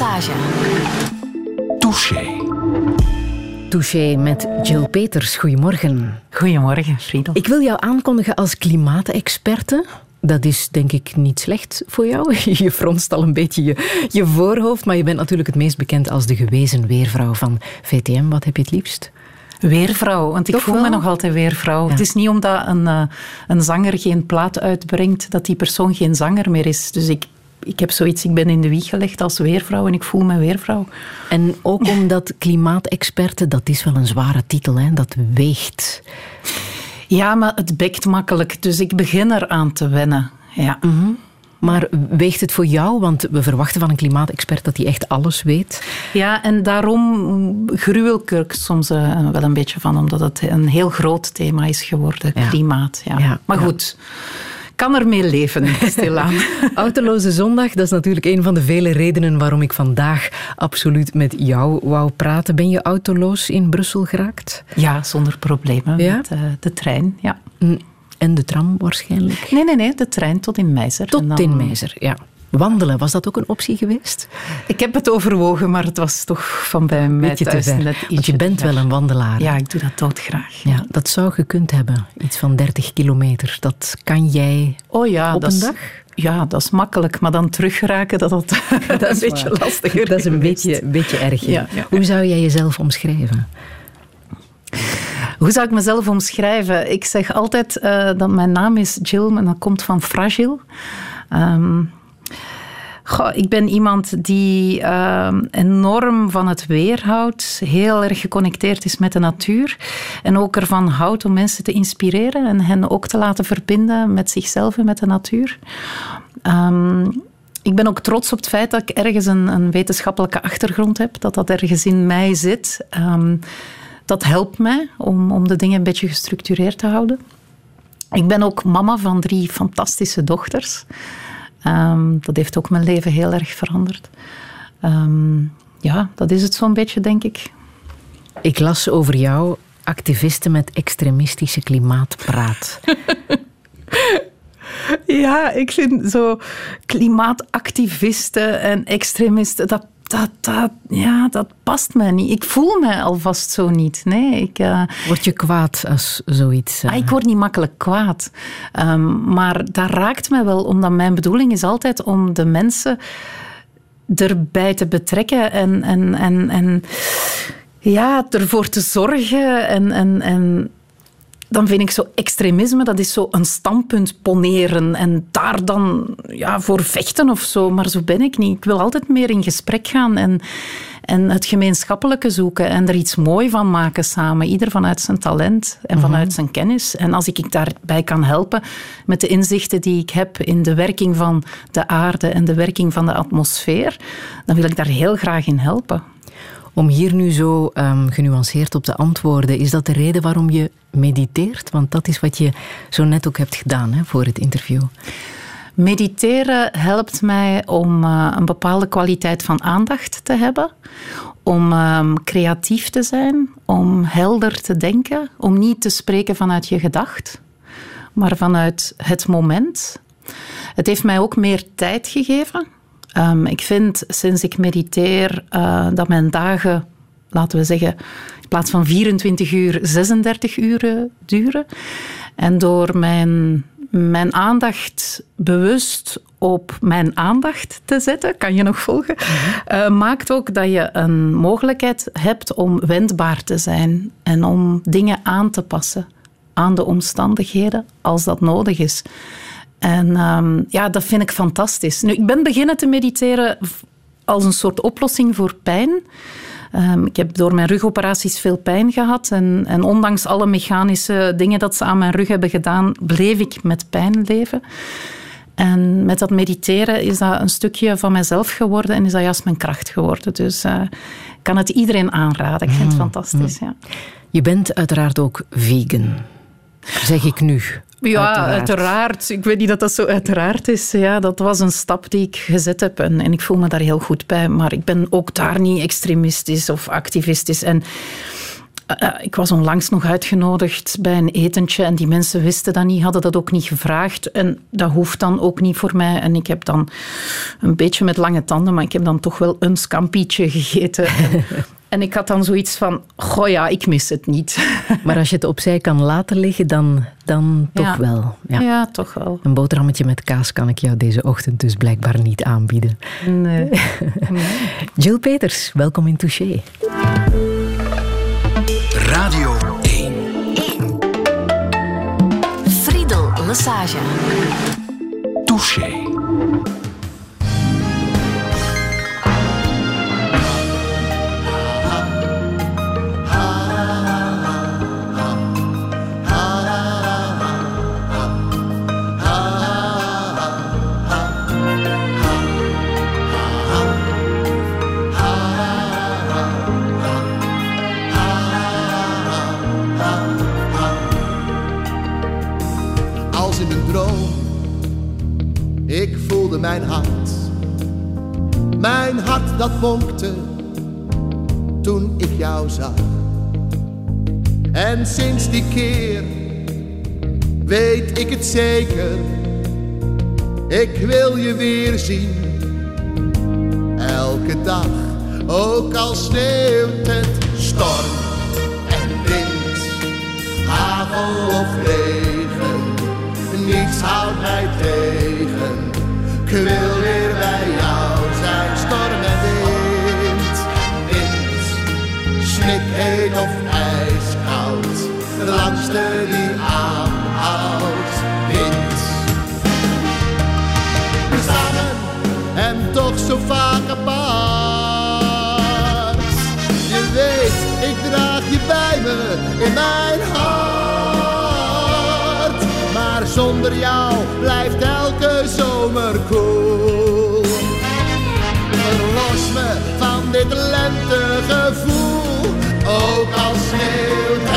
Passage. Touché. Touché met Jill Peters. Goedemorgen. Goedemorgen, Friedel. Ik wil jou aankondigen als klimaatexperte. Dat is denk ik niet slecht voor jou. Je fronst al een beetje je, je voorhoofd, maar je bent natuurlijk het meest bekend als de gewezen weervrouw van VTM. Wat heb je het liefst? Weervrouw, want ik Toch voel wel? me nog altijd weervrouw. Ja. Het is niet omdat een, eh, een zanger geen plaat uitbrengt dat die persoon geen zanger meer is. Dus ik, ik heb zoiets, ik ben in de wieg gelegd als weervrouw en ik voel me weervrouw. En ook omdat klimaatexperte, dat is wel een zware titel, hè? dat weegt. Ja, maar het bekt makkelijk, dus ik begin eraan te wennen. Ja. Maar weegt het voor jou? Want we verwachten van een klimaatexpert dat hij echt alles weet. ja, en daarom gruwel ik er soms eh, wel een beetje van, omdat het een heel groot thema is geworden, Ja. klimaat. Ja. Ja, Maar ja. Kan ermee leven, stilaan. Autoloze zondag, dat is natuurlijk een van de vele redenen waarom ik vandaag absoluut met jou wou praten. Ben je autoloos in Brussel geraakt? Ja, zonder problemen Ja? met eh, de trein. Ja. En de tram waarschijnlijk? Nee, nee, nee, de trein tot in Meizer. En Tot dan- in Meizer, ja. Wandelen, was dat ook een optie geweest? Ik heb het overwogen, maar het was toch van bij mij Beetje te thuis ver. net Want je bent te wel een wandelaar. Ja, ik doe dat doodgraag. Ja, dat zou gekund hebben. Iets van 30 kilometer. Dat kan jij Oh ja, op dat een is, dag? Ja, dat is makkelijk, maar dan teruggeraken, dat, dat, dat is een beetje waar. lastiger. Dat is een geweest. beetje, beetje erg. ja. Ja, ja. Hoe zou jij jezelf omschrijven? Hoe zou ik mezelf omschrijven? Ik zeg altijd eh, dat mijn naam is Jill en dat komt van fragile. Ehm, ik ben iemand die ehm, enorm van het weer houdt, heel erg geconnecteerd is met de natuur en ook ervan houdt om mensen te inspireren en hen ook te laten verbinden met zichzelf en met de natuur. Ehm, ik ben ook trots op het feit dat ik ergens een, een wetenschappelijke achtergrond heb, dat dat ergens in mij zit. Ehm, dat helpt mij om, om de dingen een beetje gestructureerd te houden. Ik ben ook mama van drie fantastische dochters. Ehm, dat heeft ook mijn leven heel erg veranderd. Ehm, ja, dat is het zo'n beetje, denk ik. Ik las over jou activisten met extremistische klimaatpraat. Ja, ik vind zo klimaatactivisten en extremisten, dat, dat, dat, ja, dat past mij niet. Ik voel mij alvast zo niet. Nee, ik, eh, Word je kwaad als zoiets... eh, Ah, ik word niet makkelijk kwaad. Ehm, maar dat raakt me wel, omdat mijn bedoeling is altijd om de mensen erbij te betrekken en, en, en, en ja, ervoor te zorgen. En, en, en dan vind ik zo extremisme, dat is zo een standpunt poneren en daar dan ja, voor vechten of zo. Maar zo ben ik niet. Ik wil altijd meer in gesprek gaan en, en het gemeenschappelijke zoeken en er iets mooi van maken samen. Ieder vanuit zijn talent en vanuit zijn kennis. En als ik ik daarbij kan helpen met de inzichten die ik heb in de werking van de aarde en de werking van de atmosfeer, dan wil ik daar heel graag in helpen. Om hier nu zo ehm, genuanceerd op te antwoorden, is dat de reden waarom je mediteert? Want dat is wat je zo net ook hebt gedaan hè, voor het interview. Mediteren helpt mij om eh, een bepaalde kwaliteit van aandacht te hebben, om ehm, creatief te zijn, om helder te denken, om niet te spreken vanuit je gedacht, maar vanuit het moment. Het heeft mij ook meer tijd gegeven. Ehm, ik vind sinds ik mediteer eh, dat mijn dagen, laten we zeggen, in plaats van 24 uur, 36 uren duren. En door mijn, mijn aandacht bewust op mijn aandacht te zetten, kan je nog volgen, eh, maakt ook dat je een mogelijkheid hebt om wendbaar te zijn en om dingen aan te passen aan de omstandigheden als dat nodig is. En ehm, ja, dat vind ik fantastisch. Nu, ik ben beginnen te mediteren als een soort oplossing voor pijn. Ehm, ik heb door mijn rugoperaties veel pijn gehad. En, en ondanks alle mechanische dingen dat ze aan mijn rug hebben gedaan, bleef ik met pijn leven. En met dat mediteren is dat een stukje van mezelf geworden en is dat juist mijn kracht geworden. Dus eh, ik kan het iedereen aanraden. Ik vind het fantastisch. Ja. Je bent uiteraard ook vegan. Zeg ik nu. Ja, uiteraard. Ik weet niet dat dat zo uiteraard is. Ja, dat was een stap die ik gezet heb en, en ik voel me daar heel goed bij. Maar ik ben ook daar niet extremistisch of activistisch. En ik was onlangs nog uitgenodigd bij een etentje en die mensen wisten dat niet, hadden dat ook niet gevraagd. En dat hoeft dan ook niet voor mij. En ik heb dan een beetje met lange tanden, maar ik heb dan toch wel een scampietje gegeten. En ik had dan zoiets van, goh ja, ik mis het niet. Maar als je het opzij kan laten liggen, dan, dan toch wel. Ja. ja. toch wel. Een boterhammetje met kaas kan ik jou deze ochtend dus blijkbaar niet aanbieden. Nee. Jill Peters, welkom in Touché. Radio 1. 1. Friedel Lassage. Touché. Mijn hart. Mijn hart dat bonkte toen ik jou zag. En sinds die keer weet ik het zeker. Ik wil je weer zien. Elke dag, ook al sneeuwt het storm en wind, hagel of regen. Niets houdt mij tegen ik wil weer bij jou zijn, storm en wind. Wind, snik heet of ijskoud, de langste die aanhoudt. Wind. Samen en toch zo vaak apart. Je weet, ik draag je bij me in mijn hart. Maar zonder jou blijft elke zomer koel. Verlos me van dit lentegevoel, ook al sneeuwt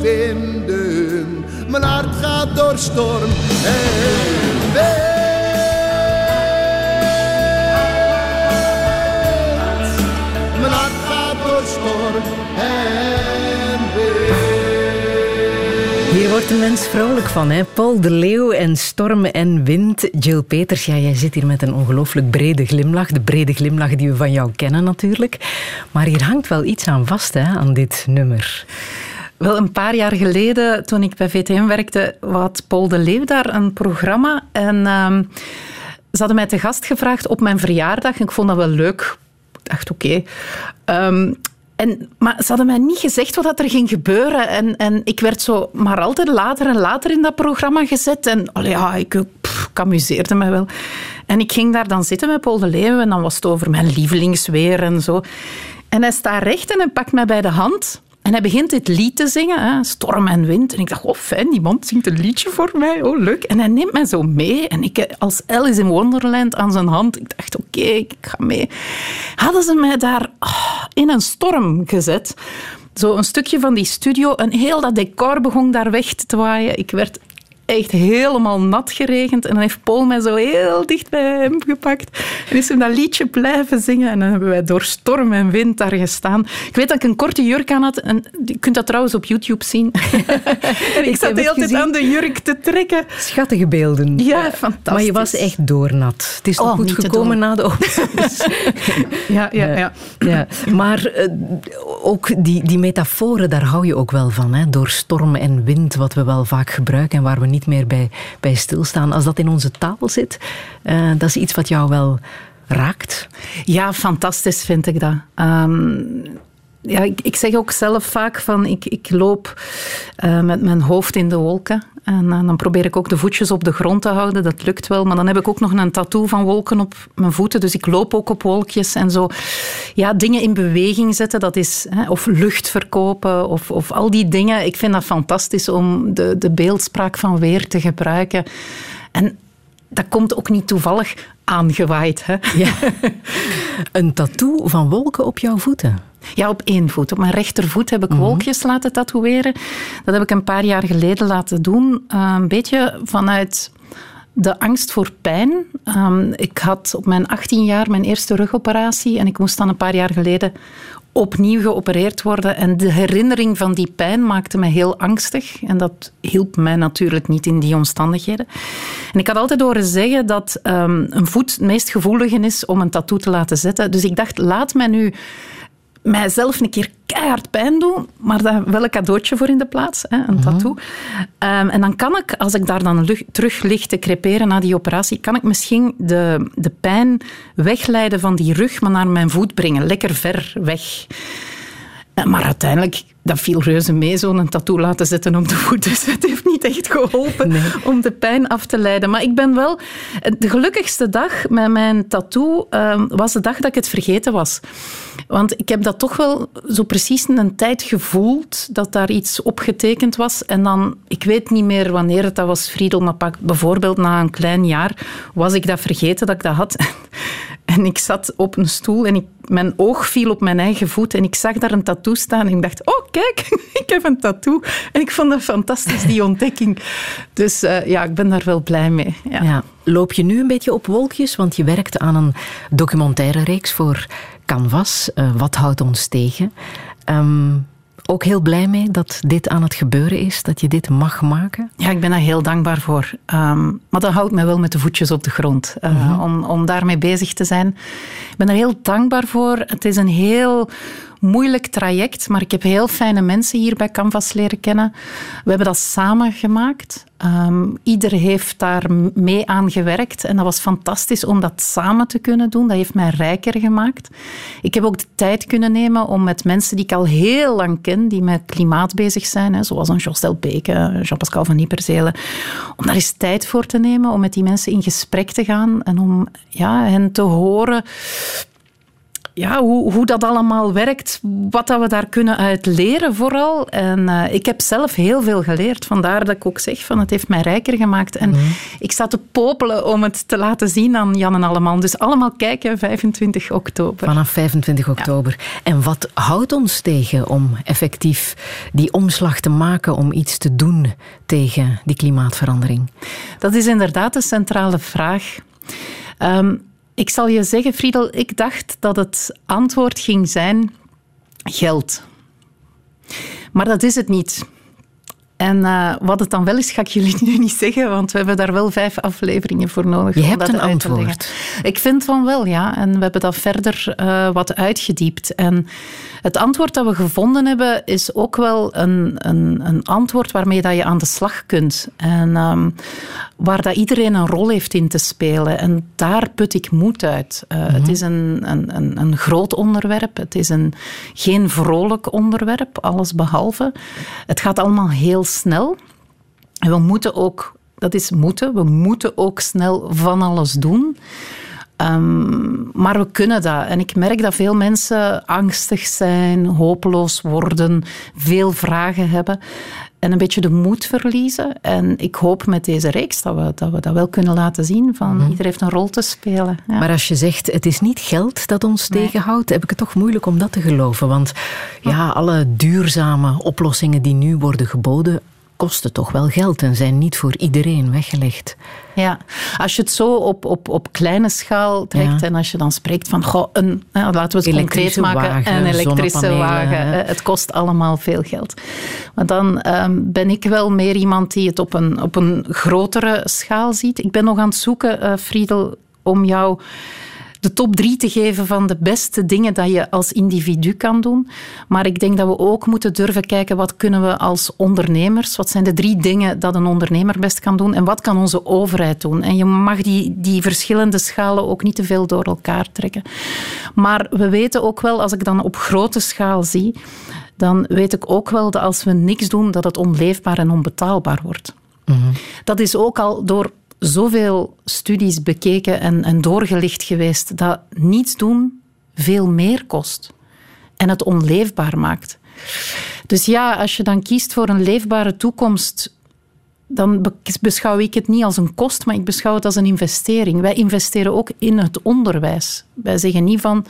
vinden mijn hart gaat door storm en wind. Mijn hart gaat door storm en. Hier wordt de mens vrolijk van, hè? Paul de Leeuw en stormen en wind. Jill Peters, ja, jij zit hier met een ongelooflijk brede glimlach. De brede glimlach die we van jou kennen natuurlijk. Maar hier hangt wel iets aan vast, hè, aan dit nummer. Wel, een paar jaar geleden, toen ik bij VTM werkte, had Paul de Leeuw daar een programma. En um, ze hadden mij te gast gevraagd op mijn verjaardag. En ik vond dat wel leuk. Ik dacht, oké. Um, en, maar ze hadden mij niet gezegd wat er ging gebeuren. En, en ik werd zo maar altijd later en later in dat programma gezet. En ja, ik, pff, amuseerde me wel. En ik ging daar dan zitten met Paul de Leeuw. En dan was het over mijn lievelingsweer en zo. En hij staat recht en hij pakt mij bij de hand. En hij begint dit lied te zingen, hè, Storm en Wind. En ik dacht, oh fijn, die man zingt een liedje voor mij. Oh, leuk. En hij neemt mij zo mee. En ik als Alice in Wonderland aan zijn hand. Ik dacht, oké, ik ga mee. Hadden ze mij daar oh, in een storm gezet. Zo een stukje van die studio. En heel dat decor begon daar weg te waaien. Ik werd echt helemaal nat geregend. En dan heeft Paul mij zo heel dicht bij hem gepakt. En is hem dat liedje blijven zingen. En dan hebben wij door storm en wind daar gestaan. Ik weet dat ik een korte jurk aan had. En je kunt dat trouwens op YouTube zien. en ik, zat de hele tijd aan de jurk te trekken. Schattige beelden. Ja, fantastisch. Maar je was echt doornat. Het is Oh, nog goed gekomen na de opnames. Ja, ja, ja. Ja, maar eh, ook die, die metaforen, daar hou je ook wel van. Hè? Door storm en wind, wat we wel vaak gebruiken en waar we niet meer bij, bij stilstaan. Als dat in onze taal zit, eh, dat is iets wat jou wel raakt. Ja, fantastisch vind ik dat. Ehm, ja, ik, zeg ook zelf vaak van ik, ik loop eh, met mijn hoofd in de wolken. En eh, dan probeer ik ook de voetjes op de grond te houden. Dat lukt wel. Maar dan heb ik ook nog een tattoo van wolken op mijn voeten. Dus ik loop ook op wolkjes en zo. Ja, dingen in beweging zetten. Dat is, hè, of lucht verkopen. Of, of al die dingen. Ik vind dat fantastisch om de, de beeldspraak van weer te gebruiken. En dat komt ook niet toevallig aangewaaid. Hè? Ja. Een tattoo van wolken op jouw voeten. Ja, op één voet. Op mijn rechtervoet heb ik wolkjes laten tatoeëren. Dat heb ik een paar jaar geleden laten doen. Eh, een beetje vanuit de angst voor pijn. Ehm, ik had op mijn 18 jaar mijn eerste rugoperatie en ik moest dan een paar jaar geleden opnieuw geopereerd worden. En de herinnering van die pijn maakte me heel angstig. En dat hielp mij natuurlijk niet in die omstandigheden. En ik had altijd horen zeggen dat ehm, een voet het meest gevoelige is om een tattoo te laten zetten. Dus ik dacht, laat mij nu mijzelf een keer keihard pijn doen, maar daar wel een cadeautje voor in de plaats, hè, een tattoo. Ehm, en dan kan ik, als ik daar dan lug- terug lig te creperen na die operatie, kan ik misschien de, de pijn wegleiden van die rug, maar naar mijn voet brengen, lekker ver weg. Eh, Maar uiteindelijk, dat viel reuze mee, zo'n tattoo laten zetten op de voet. Dus het heeft niet echt geholpen om de pijn af te leiden. Maar ik ben wel... De gelukkigste dag met mijn tattoo ehm, was de dag dat ik het vergeten was. Want ik heb dat toch wel zo precies in een tijd gevoeld, dat daar iets opgetekend was. En dan, ik weet niet meer wanneer het dat was, Friedel, maar pak, bijvoorbeeld na een klein jaar was ik dat vergeten dat ik dat had. En ik zat op een stoel en ik, mijn oog viel op mijn eigen voet en ik zag daar een tattoo staan en ik dacht, oh kijk, ik heb een tattoo. En ik vond dat fantastisch, die ontdekking. Dus eh, ja, ik ben daar wel blij mee. Ja. Loop je nu een beetje op wolkjes? Want je werkt aan een documentaire reeks voor Canvas. Eh, Wat houdt ons tegen? Ehm, ook heel blij mee dat dit aan het gebeuren is, dat je dit mag maken. Ja, ik ben daar heel dankbaar voor. Ehm, maar dat houdt me wel met de voetjes op de grond, eh, om, om daarmee bezig te zijn. Ik ben er heel dankbaar voor. Het is een heel moeilijk traject, maar ik heb heel fijne mensen hier bij Canvas leren kennen. We hebben dat samen gemaakt. Ehm, ieder heeft daar mee aan gewerkt en dat was fantastisch om dat samen te kunnen doen. Dat heeft mij rijker gemaakt. Ik heb ook de tijd kunnen nemen om met mensen die ik al heel lang ken, die met klimaat bezig zijn, hè, zoals een Jos Delbeke, Jean-Pascal van Nieperzelen, om daar eens tijd voor te nemen, om met die mensen in gesprek te gaan en om ja, hen te horen ja, hoe, hoe dat allemaal werkt, wat dat we daar kunnen uit leren vooral. En eh, ik heb zelf heel veel geleerd. Vandaar dat ik ook zeg, van het heeft mij rijker gemaakt. En ik sta te popelen om het te laten zien aan Jan en Alleman. Dus allemaal kijken, 25 oktober. Vanaf 25 oktober. En wat houdt ons tegen om effectief die omslag te maken, om iets te doen tegen die klimaatverandering? Dat is inderdaad de centrale vraag. Ehm, ik zal je zeggen, Friedel, ik dacht dat het antwoord ging zijn geld. Maar dat is het niet. En eh, wat het dan wel is, ga ik jullie nu niet zeggen, want we hebben daar wel vijf afleveringen voor nodig. Je om hebt dat een antwoord. Ik vind van wel, ja. En we hebben dat verder eh, wat uitgediept. En het antwoord dat we gevonden hebben, is ook wel een, een, een antwoord waarmee dat je aan de slag kunt. En ehm, waar dat iedereen een rol heeft in te spelen. En daar put ik moed uit. Eh, Het is een, een, een, een groot onderwerp. Het is een, geen vrolijk onderwerp, alles behalve. Het gaat allemaal heel snel. En we moeten ook, dat is moeten, we moeten ook snel van alles doen. Ehm, maar we kunnen dat. En ik merk dat veel mensen angstig zijn, hopeloos worden, veel vragen hebben en een beetje de moed verliezen. En ik hoop met deze reeks dat we dat, we dat wel kunnen laten zien. Van Ieder heeft een rol te spelen. Ja. Maar als je zegt, het is niet geld dat ons tegenhoudt, heb ik het toch moeilijk om dat te geloven. Want ja, alle duurzame oplossingen die nu worden geboden, kosten toch wel geld en zijn niet voor iedereen weggelegd. Ja, als je het zo op, op, op kleine schaal trekt en als je dan spreekt van, goh, een, laten we het concreet maken, wagen, een elektrische wagen, het kost allemaal veel geld. Maar dan ehm, ben ik wel meer iemand die het op een, op een grotere schaal ziet. Ik ben nog aan het zoeken, uh, Friedel, om jou de top drie te geven van de beste dingen dat je als individu kan doen. Maar ik denk dat we ook moeten durven kijken wat kunnen we als ondernemers, wat zijn de drie dingen dat een ondernemer best kan doen en wat kan onze overheid doen. En je mag die, die verschillende schalen ook niet te veel door elkaar trekken. Maar we weten ook wel, als ik dan op grote schaal zie, dan weet ik ook wel dat als we niks doen, dat het onleefbaar en onbetaalbaar wordt. Mhm. Dat is ook al door zoveel studies bekeken en, en doorgelicht geweest dat niets doen veel meer kost en het onleefbaar maakt. Dus ja, als je dan kiest voor een leefbare toekomst, dan beschouw ik het niet als een kost, maar ik beschouw het als een investering. Wij investeren ook in het onderwijs. Wij zeggen niet van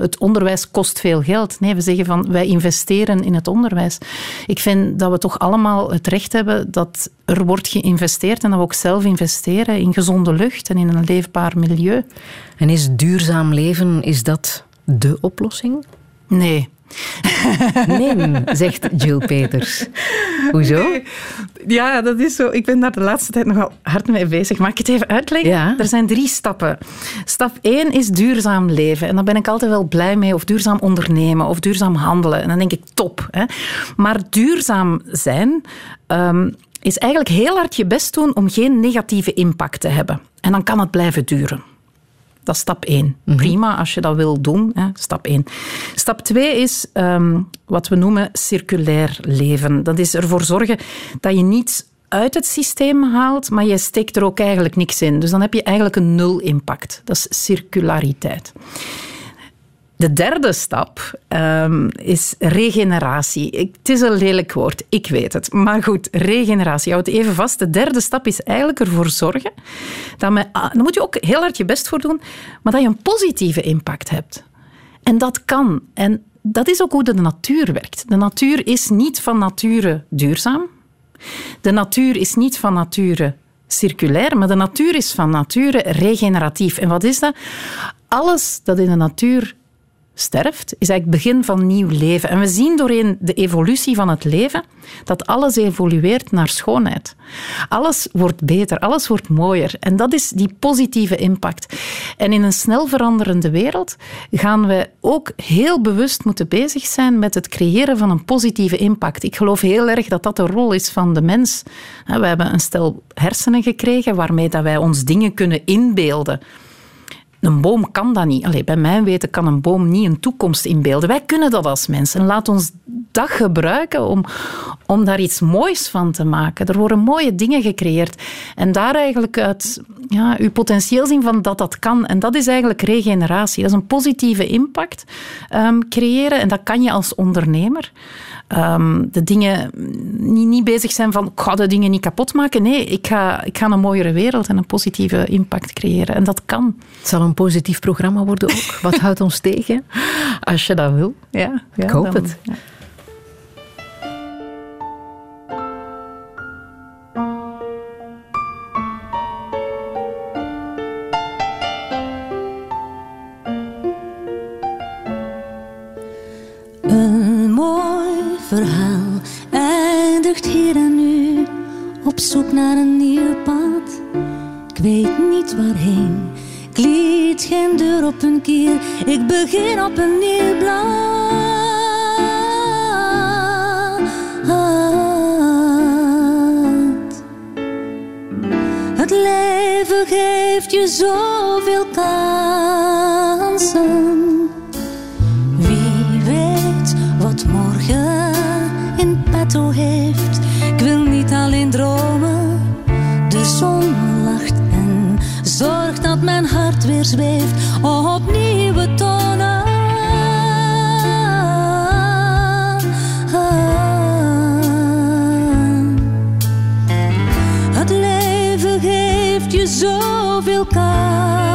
het onderwijs kost veel geld. Nee, we zeggen van wij investeren in het onderwijs. Ik vind dat we toch allemaal het recht hebben dat er wordt geïnvesteerd en dat we ook zelf investeren in gezonde lucht en in een leefbaar milieu. En is duurzaam leven, is dat de oplossing? Nee. Nee, zegt Jill Peters. Hoezo? Ja, dat is zo. Ik ben daar de laatste tijd nogal hard mee bezig. Mag ik het even uitleggen? Ja. Er zijn drie stappen. Stap 1 is duurzaam leven. En daar ben ik altijd wel blij mee. Of duurzaam ondernemen, of duurzaam handelen. En dan denk ik top. Hè. Maar duurzaam zijn... Um, is eigenlijk heel hard je best doen om geen negatieve impact te hebben. En dan kan het blijven duren. Dat is stap 1. Mhm. Prima als je dat wil doen. Hè, stap 1. Stap 2 is um, wat we noemen circulair leven. Dat is ervoor zorgen dat je niets uit het systeem haalt, maar je steekt er ook eigenlijk niks in. Dus dan heb je eigenlijk een nul impact. Dat is circulariteit. De derde stap um, is regeneratie. Het is een lelijk woord, ik weet het. Maar goed, regeneratie. Houd even vast. De derde stap is eigenlijk ervoor zorgen dat men, ah, daar moet je ook heel hard je best voor doen, maar dat je een positieve impact hebt. En dat kan. En dat is ook hoe de natuur werkt. De natuur is niet van nature duurzaam. De natuur is niet van nature circulair, maar de natuur is van nature regeneratief. En wat is dat? Alles dat in de natuur sterft, is eigenlijk het begin van nieuw leven. En we zien doorheen de evolutie van het leven dat alles evolueert naar schoonheid. Alles wordt beter, alles wordt mooier. En dat is die positieve impact. En in een snel veranderende wereld gaan we ook heel bewust moeten bezig zijn met het creëren van een positieve impact. Ik geloof heel erg dat dat de rol is van de mens. We hebben een stel hersenen gekregen waarmee dat wij ons dingen kunnen inbeelden. Een boom kan dat niet. Allee, bij mijn weten kan een boom niet een toekomst inbeelden. Wij kunnen dat als mensen. Laat ons dat gebruiken om, om daar iets moois van te maken. Er worden mooie dingen gecreëerd. En daar eigenlijk uit ja, uw potentieel zien van dat dat kan. En dat is eigenlijk regeneratie. Dat is een positieve impact um, creëren. En dat kan je als ondernemer. Um, de dingen niet, niet bezig zijn van ik ga de dingen niet kapot maken. Nee, ik ga, ik ga een mooiere wereld en een positieve impact creëren. En dat kan. Het zal een positief programma worden ook. Wat houdt ons tegen? Als je dat wil. Ja, ja ik hoop het. Ja. Verhaal eindigt hier en nu op zoek naar een nieuw pad. Ik weet niet waarheen, ik liet geen deur op een kier, ik begin op een nieuw blad. Het leven geeft je zoveel kansen. Ik wil niet alleen dromen, de zon lacht en zorgt dat mijn hart weer zweeft. Op nieuwe tonen. Het leven geeft je zoveel kansen,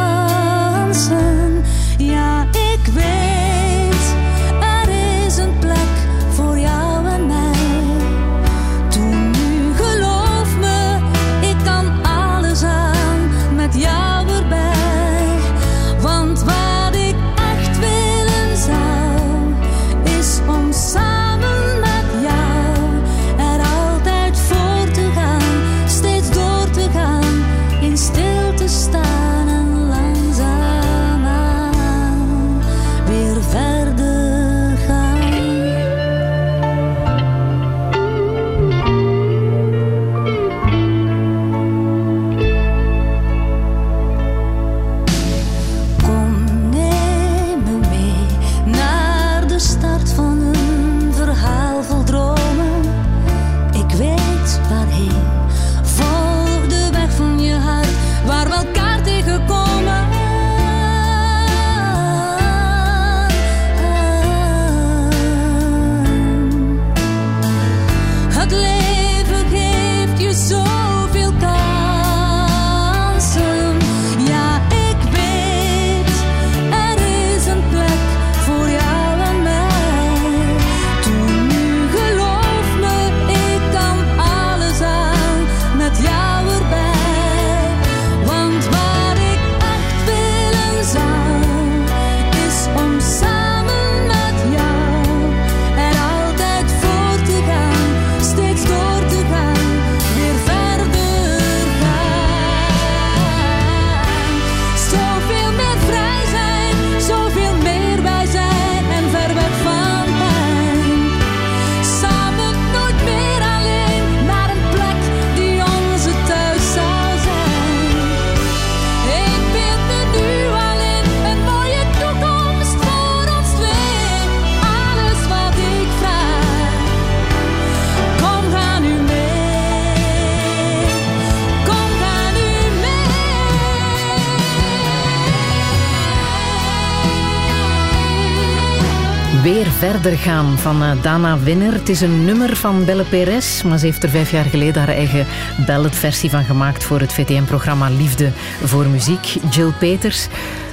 verder gaan van uh, Dana Winner. Het is een nummer van Belle Perez, maar ze heeft er vijf jaar geleden haar eigen balletversie van gemaakt voor het VTM-programma Liefde voor Muziek. Jill Peters,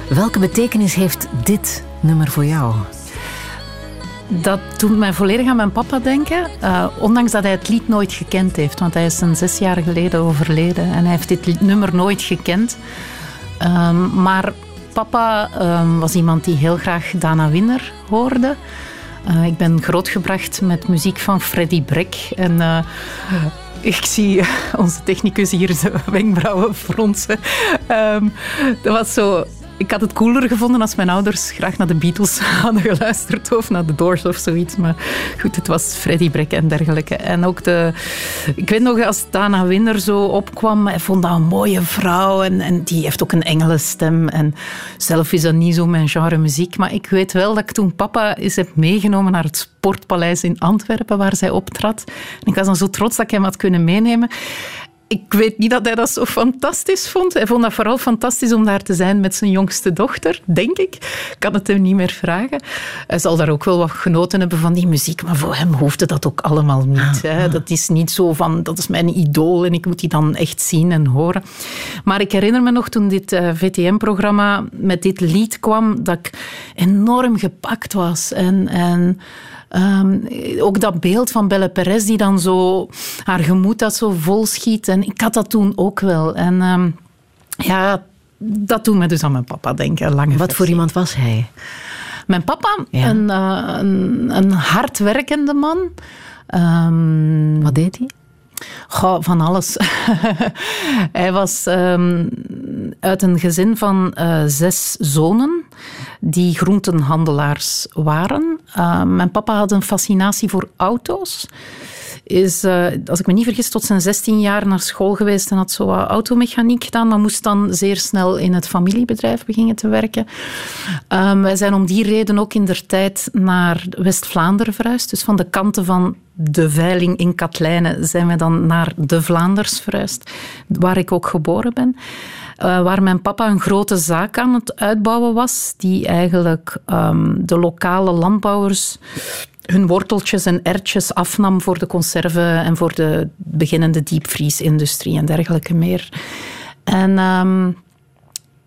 welke betekenis heeft dit nummer voor jou? Dat doet mij volledig aan mijn papa denken. Uh, ondanks dat hij het lied nooit gekend heeft. Want hij is een zes jaar geleden overleden. En hij heeft dit nummer nooit gekend. Um, maar Papa um, was iemand die heel graag Dana Winner hoorde. Uh, ik ben grootgebracht met muziek van Freddy Breck. En uh, ik zie onze technicus hier de wenkbrauwen fronsen. Um, dat was zo ik had het cooler gevonden als mijn ouders graag naar de Beatles hadden geluisterd of naar de Doors of zoiets. Maar goed, het was Freddie Breck en dergelijke. En ook de... Ik weet nog, als Dana Winner zo opkwam, hij vond dat een mooie vrouw en, en die heeft ook een engelenstem. En zelf is dat niet zo mijn genre muziek. Maar ik weet wel dat ik toen papa is heb meegenomen naar het Sportpaleis in Antwerpen, waar zij optrad. En ik was dan zo trots dat ik hem had kunnen meenemen ik weet niet dat hij dat zo fantastisch vond. Hij vond dat vooral fantastisch om daar te zijn met zijn jongste dochter, denk ik. Ik kan het hem niet meer vragen. Hij zal daar ook wel wat genoten hebben van die muziek, maar voor hem hoefde dat ook allemaal niet. Hè. Dat is niet zo van, dat is mijn idool en ik moet die dan echt zien en horen. Maar ik herinner me nog toen dit eh, VTM-programma met dit lied kwam, dat ik enorm gepakt was. En... en Um, ook dat beeld van Belle Perez die dan zo haar gemoed dat zo vol schiet. En ik had dat toen ook wel. En um, ja, dat doet me dus aan mijn papa denken. Lange Wat voor iemand was hij? Mijn papa, een, uh, een, een hardwerkende man. Um, Wat deed hij? Van alles. hij was um, uit een gezin van uh, zes zonen die groentenhandelaars waren. Uh, mijn papa had een fascinatie voor auto's is, uh, als ik me niet vergis, tot zijn 16 jaar naar school geweest en had zo wat automechaniek gedaan. Maar moest dan zeer snel in het familiebedrijf beginnen te werken. Um, wij zijn om die reden ook in der tijd naar West-Vlaanderen verhuisd. Dus van de kanten van de veiling in Katlijnen zijn we dan naar de Vlaanders verhuisd, waar ik ook geboren ben. Uh, waar mijn papa een grote zaak aan het uitbouwen was, die eigenlijk um, de lokale landbouwers hun worteltjes en ertjes afnam voor de conserve en voor de beginnende diepvriesindustrie en dergelijke meer. En um,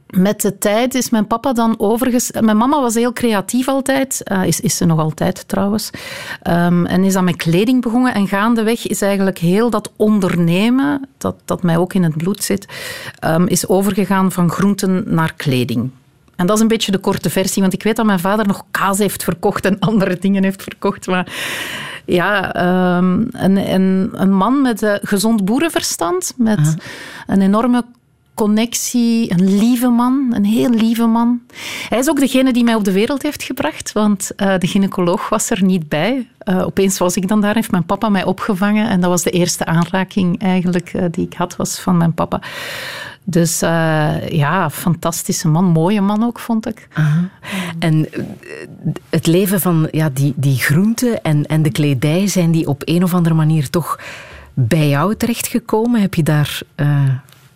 met de tijd is mijn papa dan overgestapt. Mijn mama was heel creatief altijd, uh, is, is ze nog altijd trouwens. Um, en is dan met kleding begonnen. En gaandeweg is eigenlijk heel dat ondernemen, dat, dat mij ook in het bloed zit, um, is overgegaan van groenten naar kleding. En dat is een beetje de korte versie, want ik weet dat mijn vader nog kaas heeft verkocht en andere dingen heeft verkocht. Maar ja, um, een, een, een, man met uh, gezond boerenverstand, met een enorme connectie, een lieve man, een heel lieve man. Hij is ook degene die mij op de wereld heeft gebracht, want uh, de gynaecoloog was er niet bij. Uh, opeens was ik dan daar, heeft mijn papa mij opgevangen en dat was de eerste aanraking eigenlijk uh, die ik had, was van mijn papa. Dus uh, ja, fantastische man, mooie man ook, vond ik. Aha. En het leven van ja, die, die groenten en, en de kledij, zijn die op een of andere manier toch bij jou terechtgekomen? Heb je daar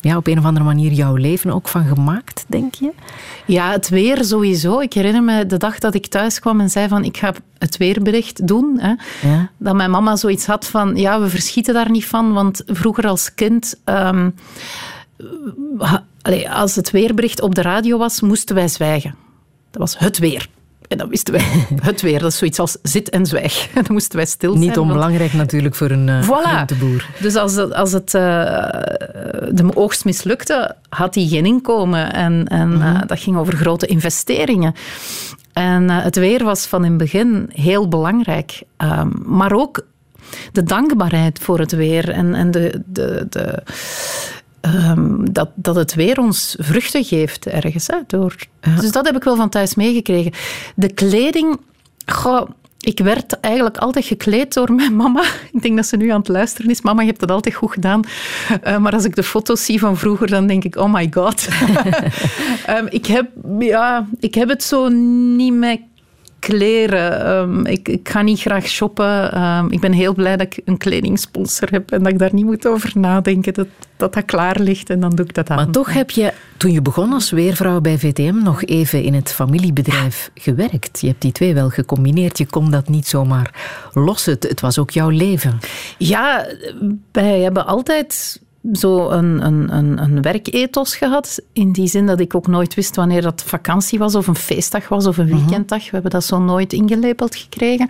ja, op een of andere manier jouw leven ook van gemaakt, denk je? Ja, het weer sowieso. Ik herinner me de dag dat ik thuis kwam en zei van ik ga het weerbericht doen. Hè, ja. Dat mijn mama zoiets had van ja, we verschieten daar niet van, want vroeger als kind... Um, als het weerbericht op de radio was, moesten wij zwijgen. Dat was het weer. En dan wisten wij het weer. Dat is zoiets als zit en zwijg. Dan moesten wij stil zijn. Niet onbelangrijk natuurlijk voor een uh, voilà. boer. Dus als het, als het uh, de oogst mislukte, had hij geen inkomen. En, en mm -hmm. uh, dat ging over grote investeringen. En het weer was van in het begin heel belangrijk. Um, maar ook de dankbaarheid voor het weer en, en de, de, de, Um, dat, dat het weer ons vruchten geeft ergens. Hè, door. Dus dat heb ik wel van thuis meegekregen. De kleding... Ik werd eigenlijk altijd gekleed door mijn mama. Ik denk dat ze nu aan het luisteren is. Mama, je hebt het altijd goed gedaan. Uh, maar als ik de foto's zie van vroeger, dan denk ik, oh my god. um, ik, heb, ja, ik heb het zo niet met kleren. Ehm, ik, ik, ga niet graag shoppen. Ehm, ik ben heel blij dat ik een kledingsponsor heb en dat ik daar niet moet over nadenken. Dat dat, dat klaar ligt en dan doe ik dat aan. Maar toch heb je, toen je begon als weervrouw bij VTM, nog even in het familiebedrijf gewerkt. Je hebt die twee wel gecombineerd. Je kon dat niet zomaar los. Het, het was ook jouw leven. Ja, wij hebben altijd zo een, een, een, een werkethos gehad. In die zin dat ik ook nooit wist wanneer dat vakantie was, of een feestdag was, of een mhm. weekenddag. We hebben dat zo nooit ingelepeld gekregen.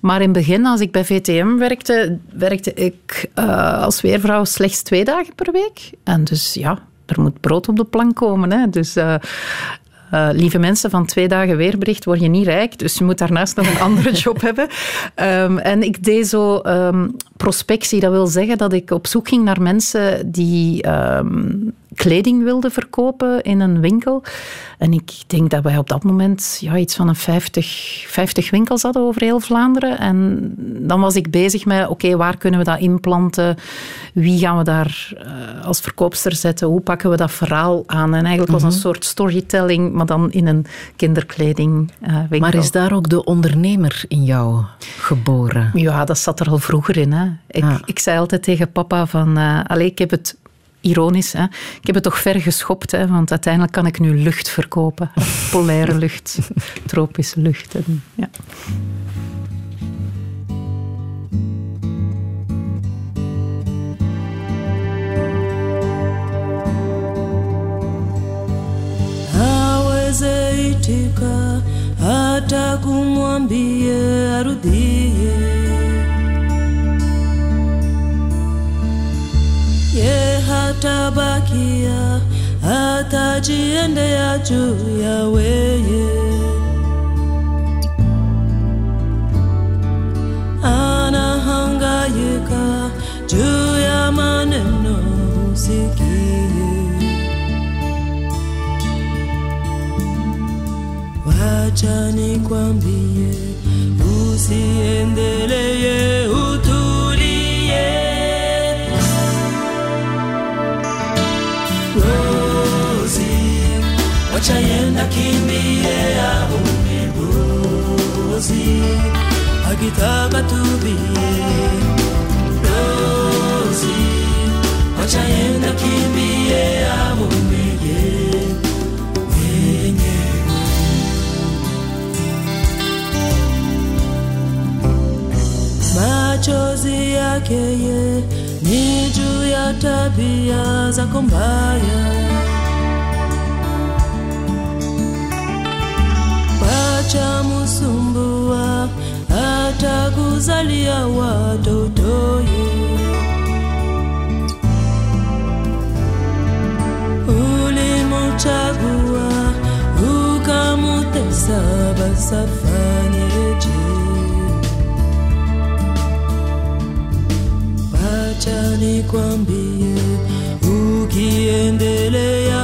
Maar in het begin, als ik bij VTM werkte, werkte ik uh, als weervrouw slechts twee dagen per week. En dus ja, er moet brood op de plank komen. Hè. Dus uh, uh, lieve mensen, van twee dagen weerbericht word je niet rijk, dus je moet daarnaast nog een andere job hebben. Um, en ik deed zo um, prospectie, dat wil zeggen dat ik op zoek ging naar mensen die um, kleding wilden verkopen in een winkel. En ik denk dat wij op dat moment ja, iets van een 50, 50 winkels hadden over heel Vlaanderen. En dan was ik bezig met, oké, waar kunnen we dat inplanten? Wie gaan we daar uh, als verkoopster zetten? Hoe pakken we dat verhaal aan? En eigenlijk was een mhm. soort storytelling, maar dan in een kinderkledingwinkel. Uh, maar is daar ook de ondernemer in jou geboren? Ja, dat zat er al vroeger in. Hè. Ik, ik zei altijd tegen papa van, uh, allez, ik heb het ironisch. Hè? Ik heb het toch ver geschopt, hè? want uiteindelijk kan ik nu lucht verkopen. Polaire lucht, tropische lucht. En, ja. hata ye hatabakia hatajiendea juu ya weye anahangaika juu ya maneno usikie. Wacha nikwambie usiendelee dozi akitaka tubi dozi wachaenda kimbie amumbeye machozi yakeye ni juu ya tabia za kombaya pacha kuzalia watoto ulimchagua ukamutesa basafanyeje wacha nikwambie ukiendelea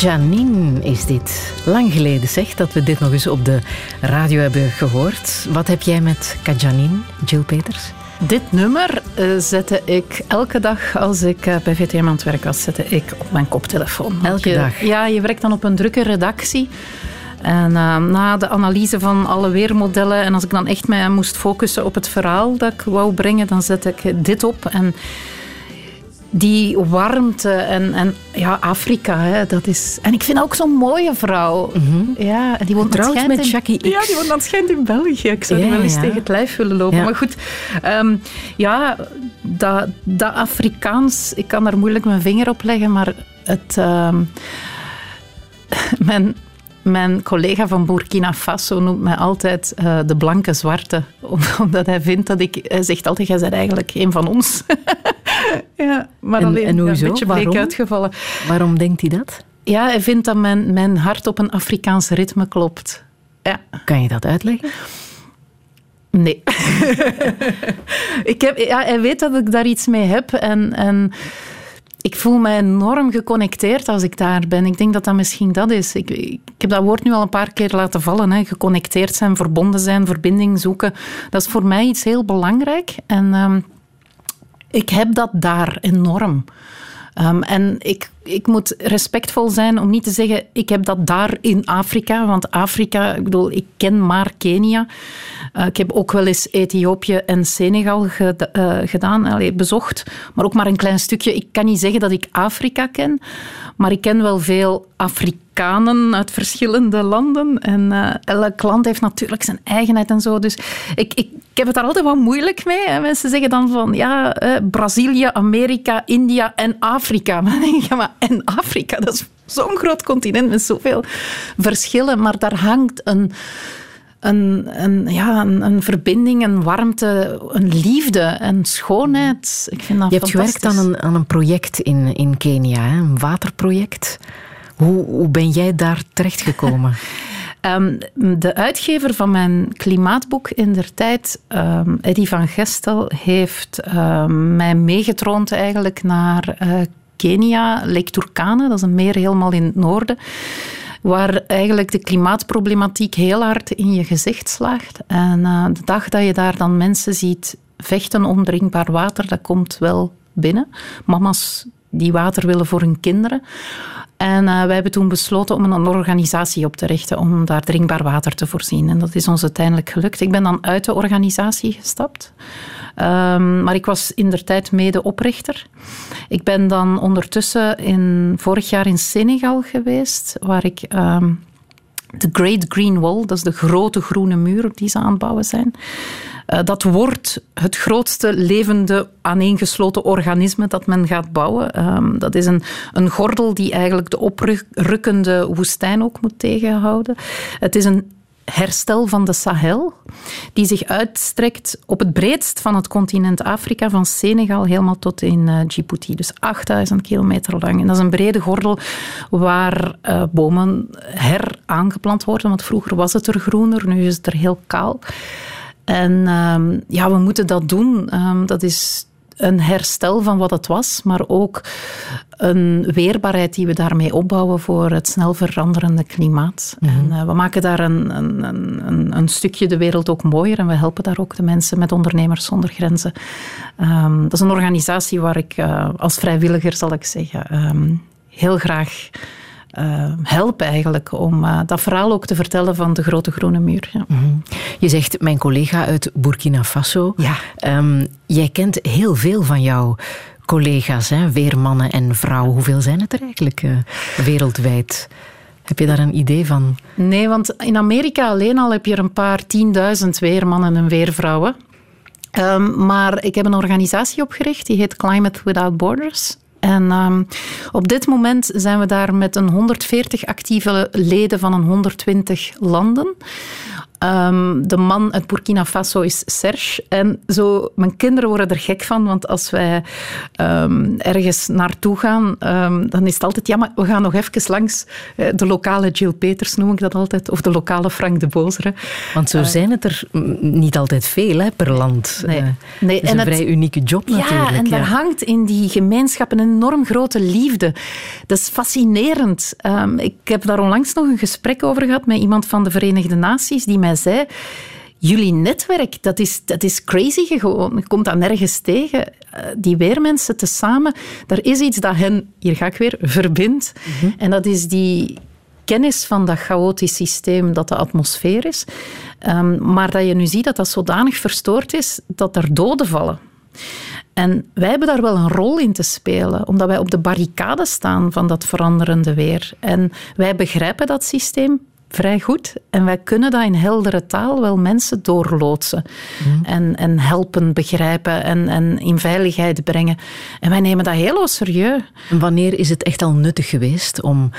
Janine is dit. Lang geleden zeg dat we dit nog eens op de radio hebben gehoord. Wat heb jij met Kajanine, Jill Peters? Dit nummer uh, zette ik elke dag als ik uh, bij VTM aan het werk was, zette ik op mijn koptelefoon. Elke dag? Ja, je werkt dan op een drukke redactie. En uh, na de analyse van alle weermodellen en als ik dan echt mij moest focussen op het verhaal dat ik wou brengen, dan zet ik dit op. En die warmte en, en ja, Afrika, hè, dat is... En ik vind ook zo'n mooie vrouw. Ja, en die woont Trouwens met in- Jackie X. Ja, die woont aan schijnt in België. Ik zou die wel eens ja. tegen het lijf willen lopen. Ja. Maar goed, ehm, ja, dat, dat Afrikaans, ik kan daar moeilijk mijn vinger op leggen, maar het... ehm, mijn, mijn collega van Burkina Faso noemt mij altijd eh, de blanke zwarte. Om- Omdat hij vindt dat ik... Hij zegt altijd, jij bent eigenlijk een van ons. ja, maar En- alleen en ja, hoezo? een beetje bleek uitgevallen. Waarom denkt hij dat? Ja, hij vindt dat mijn, mijn hart op een Afrikaans ritme klopt. Ja. Kan je dat uitleggen? Nee. ik heb, ja, hij weet dat ik daar iets mee heb. En, en ik voel me enorm geconnecteerd als ik daar ben. Ik denk dat dat misschien dat is. Ik, ik heb dat woord nu al een paar keer laten vallen. Hè. Geconnecteerd zijn, verbonden zijn, verbinding zoeken. Dat is voor mij iets heel belangrijk. En ehm, ik heb dat daar enorm. Ehm, en ik, ik moet respectvol zijn om niet te zeggen, ik heb dat daar in Afrika. Want Afrika, ik bedoel, ik ken maar Kenia. Eh, ik heb ook wel eens Ethiopië en Senegal eh, gedaan, bezocht. Maar ook maar een klein stukje. Ik kan niet zeggen dat ik Afrika ken. Maar ik ken wel veel Afrikanen uit verschillende landen. En eh, elk land heeft natuurlijk zijn eigenheid en zo. Dus ik, ik heb het daar altijd wat moeilijk mee. Hè. Mensen zeggen dan van, ja, eh, Brazilië, Amerika, India en Afrika. Maar denk ja, maar en Afrika, dat is zo'n groot continent met zoveel verschillen. Maar daar hangt een... Een, een, ja, een, een verbinding, een warmte, een liefde en schoonheid. Ik vind dat Je hebt gewerkt aan een, aan een project in, in Kenia, hè? een waterproject. Hoe, hoe ben jij daar terechtgekomen? Ehm, de uitgever van mijn klimaatboek in der tijd, ehm Eddy van Gestel, heeft ehm, mij meegetroond eigenlijk naar eh, Kenia, Lake Turkana, dat is een meer helemaal in het noorden, waar eigenlijk de klimaatproblematiek heel hard in je gezicht slaagt. En eh, de dag dat je daar dan mensen ziet vechten om drinkbaar water, dat komt wel binnen. Mama's die water willen voor hun kinderen. En eh, wij hebben toen besloten om een organisatie op te richten om daar drinkbaar water te voorzien. En dat is ons uiteindelijk gelukt. Ik ben dan uit de organisatie gestapt. Ehm, maar ik was in der tijd mede-oprichter. Ik ben dan ondertussen in, vorig jaar in Senegal geweest, waar ik ehm, de Great Green Wall, dat is de grote groene muur die ze aan het bouwen zijn. Eh, dat wordt het grootste levende aaneengesloten organisme dat men gaat bouwen. Ehm, dat is een, een gordel die eigenlijk de oprukkende woestijn ook moet tegenhouden. Het is een herstel van de Sahel, die zich uitstrekt op het breedst van het continent Afrika, van Senegal helemaal tot in eh, Djibouti. Dus 8000 kilometer lang. En dat is een brede gordel waar eh, bomen heraangeplant worden, want vroeger was het er groener, nu is het er heel kaal. En ehm, ja, we moeten dat doen. Ehm, dat is een herstel van wat het was, maar ook een weerbaarheid die we daarmee opbouwen voor het snel veranderende klimaat. En eh, we maken daar een, een, een, een stukje de wereld ook mooier en we helpen daar ook de mensen met Ondernemers Zonder Grenzen. Ehm, dat is een organisatie waar ik eh, als vrijwilliger, zal ik zeggen, heel graag eh, help eigenlijk om eh, dat verhaal ook te vertellen van de grote groene muur. Ja. Je zegt, mijn collega uit Burkina Faso. Ja. Ehm, jij kent heel veel van jouw collega's, hè? weermannen en vrouwen. Hoeveel zijn het er eigenlijk eh, wereldwijd? Heb je daar een idee van? Nee, want in Amerika alleen al heb je er een paar tienduizend weermannen en weervrouwen. Ehm, maar ik heb een organisatie opgericht, die heet Climate Without Borders. En ehm, op dit moment zijn we daar met een 140 actieve leden van een 120 landen. Ehm, de man uit Burkina Faso is Serge. En zo, mijn kinderen worden er gek van, want als wij ehm, ergens naartoe gaan, ehm, dan is het altijd, ja, maar we gaan nog even langs eh, de lokale Jill Peters, noem ik dat altijd, of de lokale Frank de Bozere. Want zo zijn het er niet altijd veel hè, per land. Nee. Eh, Nee, is en een het- vrij unieke job natuurlijk. Ja, en daar hangt in die gemeenschap een enorm grote liefde. Dat is fascinerend. Ik heb daar onlangs nog een gesprek over gehad met iemand van de Verenigde Naties die mij zei... Jullie netwerk, dat is, dat is crazy gewoon. Je komt dat nergens tegen. Eh, Die weermensen tezamen, daar is iets dat hen, hier ga ik weer, verbindt. En dat is die kennis van dat chaotisch systeem dat de atmosfeer is. Ehm, maar dat je nu ziet dat dat zodanig verstoord is dat er doden vallen. En wij hebben daar wel een rol in te spelen, omdat wij op de barricade staan van dat veranderende weer. En wij begrijpen dat systeem vrij goed. En wij kunnen dat in heldere taal wel mensen doorloodsen. Mhm. En, en helpen begrijpen en, en in veiligheid brengen. En wij nemen dat heel serieus. En wanneer is het echt al nuttig geweest om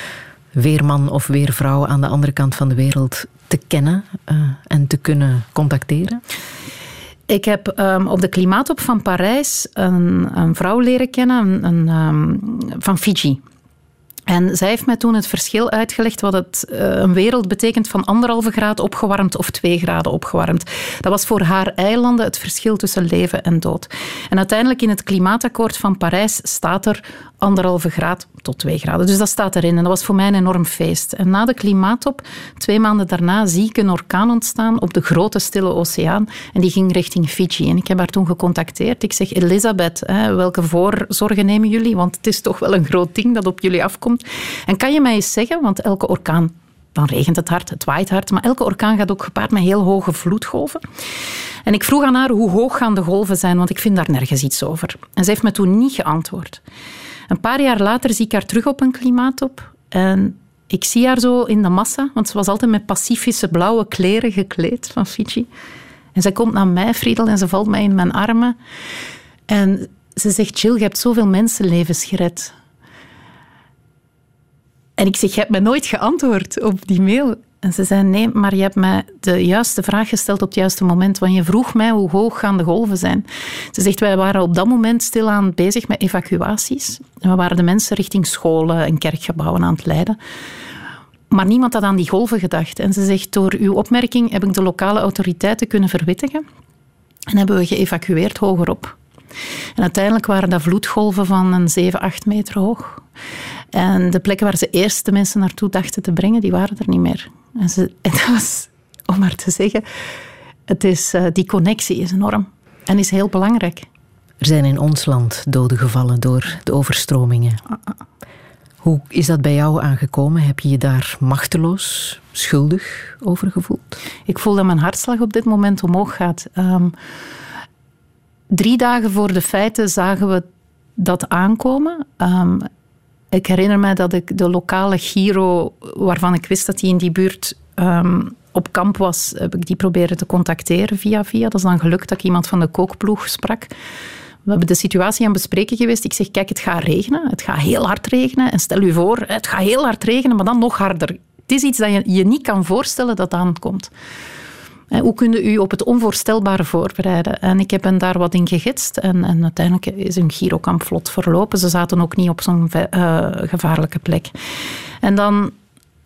weerman of weervrouw aan de andere kant van de wereld te kennen uh, en te kunnen contacteren? Ik heb um, op de Klimaatop van Parijs een, een vrouw leren kennen een, um, van Fiji. En zij heeft mij toen het verschil uitgelegd wat het, uh, een wereld betekent van anderhalve graad opgewarmd of twee graden opgewarmd. Dat was voor haar eilanden het verschil tussen leven en dood. En uiteindelijk in het klimaatakkoord van Parijs staat er anderhalve graad tot twee graden. Dus dat staat erin. En dat was voor mij een enorm feest. En na de klimaattop, twee maanden daarna, zie ik een orkaan ontstaan op de grote stille oceaan. En die ging richting Fiji. En ik heb haar toen gecontacteerd. Ik zeg, Elisabeth, hè, welke voorzorgen nemen jullie? Want het is toch wel een groot ding dat op jullie afkomt. En kan je mij eens zeggen, want elke orkaan dan regent het hard, het waait hard. Maar elke orkaan gaat ook gepaard met heel hoge vloedgolven. En ik vroeg aan haar hoe hoog gaan de golven zijn, want ik vind daar nergens iets over. En ze heeft me toen niet geantwoord. Een paar jaar later zie ik haar terug op een klimaatop. En ik zie haar zo in de massa, want ze was altijd met pacifische blauwe kleren gekleed van Fiji. En zij komt naar mij, Friedel, en ze valt mij in mijn armen. En ze zegt, Jill, je hebt zoveel mensenlevens gered. En ik zeg, je hebt me nooit geantwoord op die mail. En ze zei, nee, maar je hebt mij de juiste vraag gesteld op het juiste moment. Want je vroeg mij hoe hoog gaan de golven zijn. Ze zegt, wij waren op dat moment stilaan bezig met evacuaties. En we waren de mensen richting scholen en kerkgebouwen aan het leiden. Maar niemand had aan die golven gedacht. En ze zegt, door uw opmerking heb ik de lokale autoriteiten kunnen verwittigen. En hebben we geëvacueerd hogerop. En uiteindelijk waren dat vloedgolven van een 7, 8 meter hoog. En de plekken waar ze eerst de mensen naartoe dachten te brengen, die waren er niet meer. En, ze, en dat was, om maar te zeggen, het is, uh, die connectie is enorm en is heel belangrijk. Er zijn in ons land doden gevallen door de overstromingen. Hoe is dat bij jou aangekomen? Heb je je daar machteloos, schuldig over gevoeld? Ik voel dat mijn hartslag op dit moment omhoog gaat. Um, drie dagen voor de feiten zagen we dat aankomen. Um, ik herinner me dat ik de lokale Giro, waarvan ik wist dat hij in die buurt um, op kamp was, heb ik die proberen te contacteren via via. Dat is dan gelukt dat ik iemand van de kookploeg sprak. We hebben de situatie aan bespreken geweest. Ik zeg, kijk, het gaat regenen. Het gaat heel hard regenen. En stel u voor, het gaat heel hard regenen, maar dan nog harder. Het is iets dat je je niet kan voorstellen dat aankomt. Hoe kun je u op het onvoorstelbare voorbereiden? En ik heb hen daar wat in gegidst. En, en uiteindelijk is hun girokamp vlot verlopen. Ze zaten ook niet op zo'n uh, gevaarlijke plek. En dan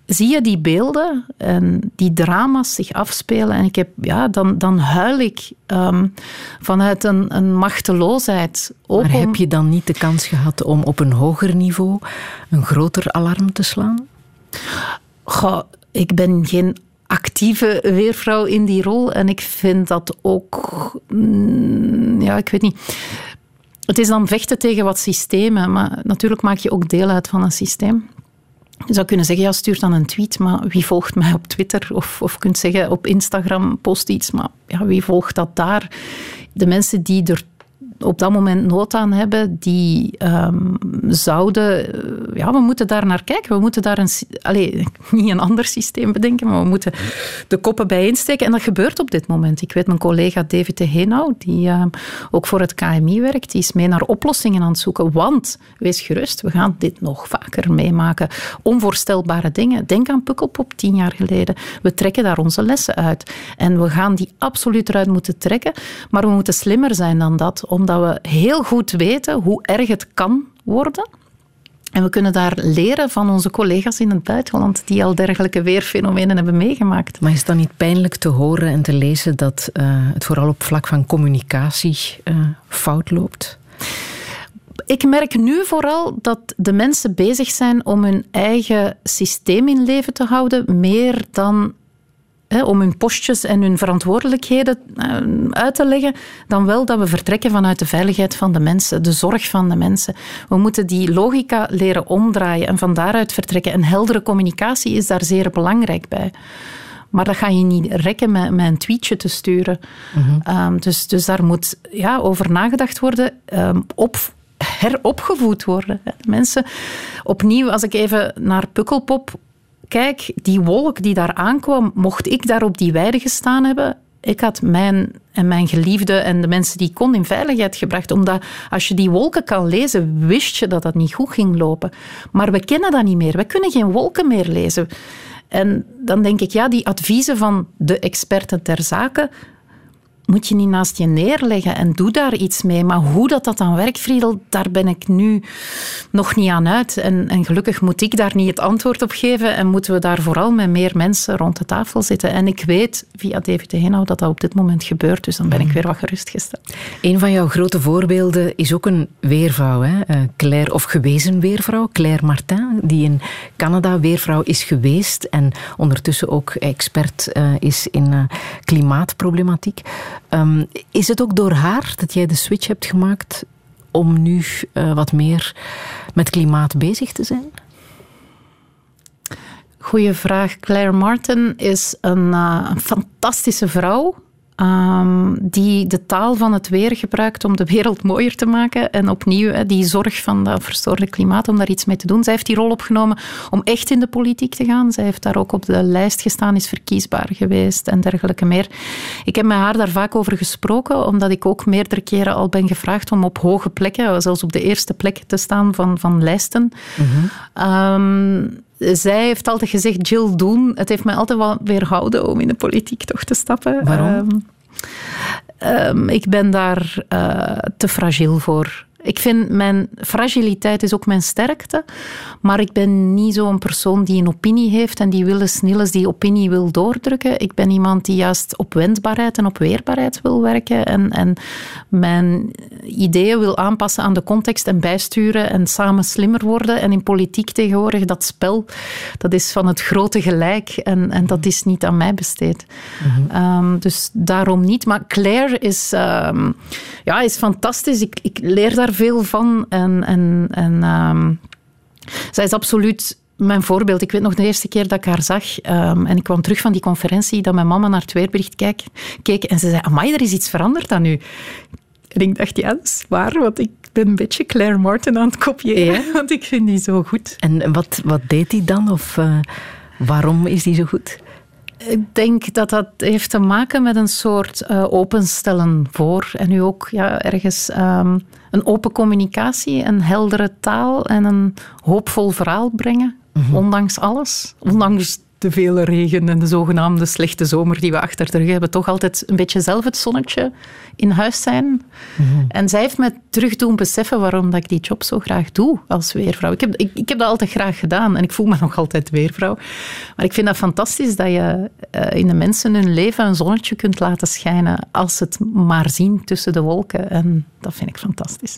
zie je die beelden en die drama's zich afspelen. En ik heb, ja, dan, dan huil ik um, vanuit een, een machteloosheid. maar heb je dan niet de kans gehad om op een hoger niveau een groter alarm te slaan? Goh, ik ben geen actieve weervrouw in die rol. En ik vind dat ook, mm, ja, ik weet niet. Het is dan vechten tegen wat systemen, maar natuurlijk maak je ook deel uit van een systeem. Je zou kunnen zeggen, ja, stuur dan een tweet, maar wie volgt mij op Twitter? Of, of kunt zeggen, op Instagram post iets, maar ja, wie volgt dat daar? De mensen die er op dat moment nood aan hebben, die um, zouden... Eh, ja, we moeten daar naar kijken. We moeten daar een... Allez, niet een ander systeem bedenken, maar we moeten de koppen bijeensteken. En dat gebeurt op dit moment. Ik weet, mijn collega David de Henau, die uh, ook voor het KMI werkt, die is mee naar oplossingen aan het zoeken. Want, wees gerust, we gaan dit nog vaker meemaken. Onvoorstelbare dingen. Denk aan Pukkelpop tien jaar geleden. We trekken daar onze lessen uit. En we gaan die absoluut eruit moeten trekken. Maar we moeten slimmer zijn dan dat, om omdat we heel goed weten hoe erg het kan worden. En we kunnen daar leren van onze collega's in het buitenland die al dergelijke weerfenomenen hebben meegemaakt. Maar is het dan niet pijnlijk te horen en te lezen dat uh, het vooral op vlak van communicatie uh, fout loopt? Ik merk nu vooral dat de mensen bezig zijn om hun eigen systeem in leven te houden, meer dan om hun postjes en hun verantwoordelijkheden eh, uit te leggen, dan wel dat we vertrekken vanuit de veiligheid van de mensen, de zorg van de mensen. We moeten die logica leren omdraaien en van daaruit vertrekken. En heldere communicatie is daar zeer belangrijk bij. Maar dat ga je niet rekken met, met een tweetje te sturen. Ehm, dus, dus daar moet ja, over nagedacht worden. Um, op, heropgevoed worden. Mensen, opnieuw, als ik even naar Pukkelpop kijk, die wolk die daar aankwam, mocht ik daar op die weide gestaan hebben, ik had mijn en mijn geliefde en de mensen die ik kon in veiligheid gebracht. Omdat als je die wolken kan lezen, wist je dat dat niet goed ging lopen. Maar we kennen dat niet meer. We kunnen geen wolken meer lezen. En dan denk ik, ja, die adviezen van de experten ter zake, moet je niet naast je neerleggen en doe daar iets mee. Maar hoe dat, dat dan werkt, Friedel, daar ben ik nu nog niet aan uit. En, en gelukkig moet ik daar niet het antwoord op geven en moeten we daar vooral met meer mensen rond de tafel zitten. En ik weet via David de Henau dat dat op dit moment gebeurt, dus dan ben ik mhm. weer wat gerustgesteld. Een van jouw grote voorbeelden is ook een weervrouw, hè? Eh, Claire, of gewezen weervrouw, Claire Martin, die in Canada weervrouw is geweest en ondertussen ook expert uh, is in uh, klimaatproblematiek. Ehm, is het ook door haar dat jij de switch hebt gemaakt om nu uh, wat meer met klimaat bezig te zijn? Goeie vraag. Claire Martin is een, een fantastische vrouw. Um, die de taal van het weer gebruikt om de wereld mooier te maken. En opnieuw die zorg van dat verstoorde klimaat om daar iets mee te doen. Zij heeft die rol opgenomen om echt in de politiek te gaan. Zij heeft daar ook op de lijst gestaan, is verkiesbaar geweest en dergelijke meer. Ik heb met haar daar vaak over gesproken, omdat ik ook meerdere keren al ben gevraagd om op hoge plekken, zelfs op de eerste plek te staan van, van lijsten. Mm um, zij heeft altijd gezegd, Jill Doen, het heeft mij altijd wel weerhouden om in de politiek toch te stappen. Waarom? Um, ik ben daar uh, te fragiel voor. Ik vind mijn fragiliteit is ook mijn sterkte, maar ik ben niet zo'n persoon die een opinie heeft en die wil snilles die opinie wil doordrukken. Ik ben iemand die juist op wendbaarheid en op weerbaarheid wil werken en, en mijn ideeën wil aanpassen aan de context en bijsturen en samen slimmer worden. En in politiek tegenwoordig, dat spel, dat is van het grote gelijk en, en dat is niet aan mij besteed. Mhm. um, dus daarom niet. Maar Claire is, um, ja, is fantastisch. Ik, ik leer daar veel van. En, en, en um, zij is absoluut mijn voorbeeld. Ik weet nog de eerste keer dat ik haar zag um, en ik kwam terug van die conferentie, dat mijn mama naar het weerbericht keek, keek en ze zei, amai, er is iets veranderd aan u. En ik dacht, ja, dat is waar, want ik ben een beetje Claire Martin aan het kopiëren, ja? want ik vind die zo goed. En wat, wat deed hij dan? Of uh, waarom is die zo goed? Ik denk dat dat heeft te maken met een soort uh, openstellen voor. En nu ook ja, ergens um, een open communicatie, een heldere taal en een hoopvol verhaal brengen. Mm -hmm. Ondanks alles. Ondanks de vele regen en de zogenaamde slechte zomer die we achter de rug hebben, toch altijd een beetje zelf het zonnetje in huis zijn. Mm -hmm. En zij heeft me terug doen beseffen waarom dat ik die job zo graag doe als weervrouw. Ik heb, ik, ik heb dat altijd graag gedaan en ik voel me nog altijd weervrouw. Maar ik vind dat fantastisch dat je uh, in de mensen hun leven een zonnetje kunt laten schijnen als ze het maar zien tussen de wolken. En dat vind ik fantastisch.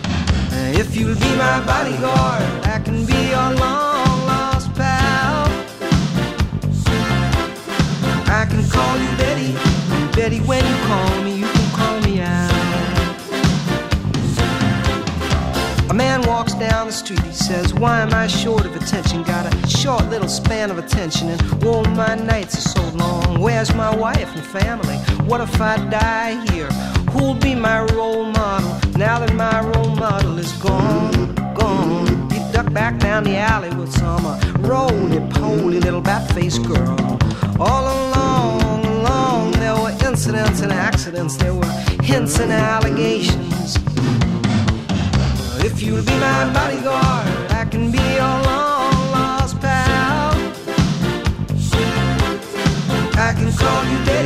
If you'll be my bodyguard, I can be your long lost pal. I can call you Betty, Betty. When you call me, you can call me out. A man walks down the street, he says, Why am I short of attention? Got a short little span of attention, and oh, my nights are so long. Where's my wife and family? What if I die here? Who'll be my role model now that my role model is gone? Gone. He ducked back down the alley with some uh, roly poly little bat faced girl. All along, along, there were incidents and accidents, there were hints and allegations. If you'll be my bodyguard, I can be your long lost pal. I can call you daddy,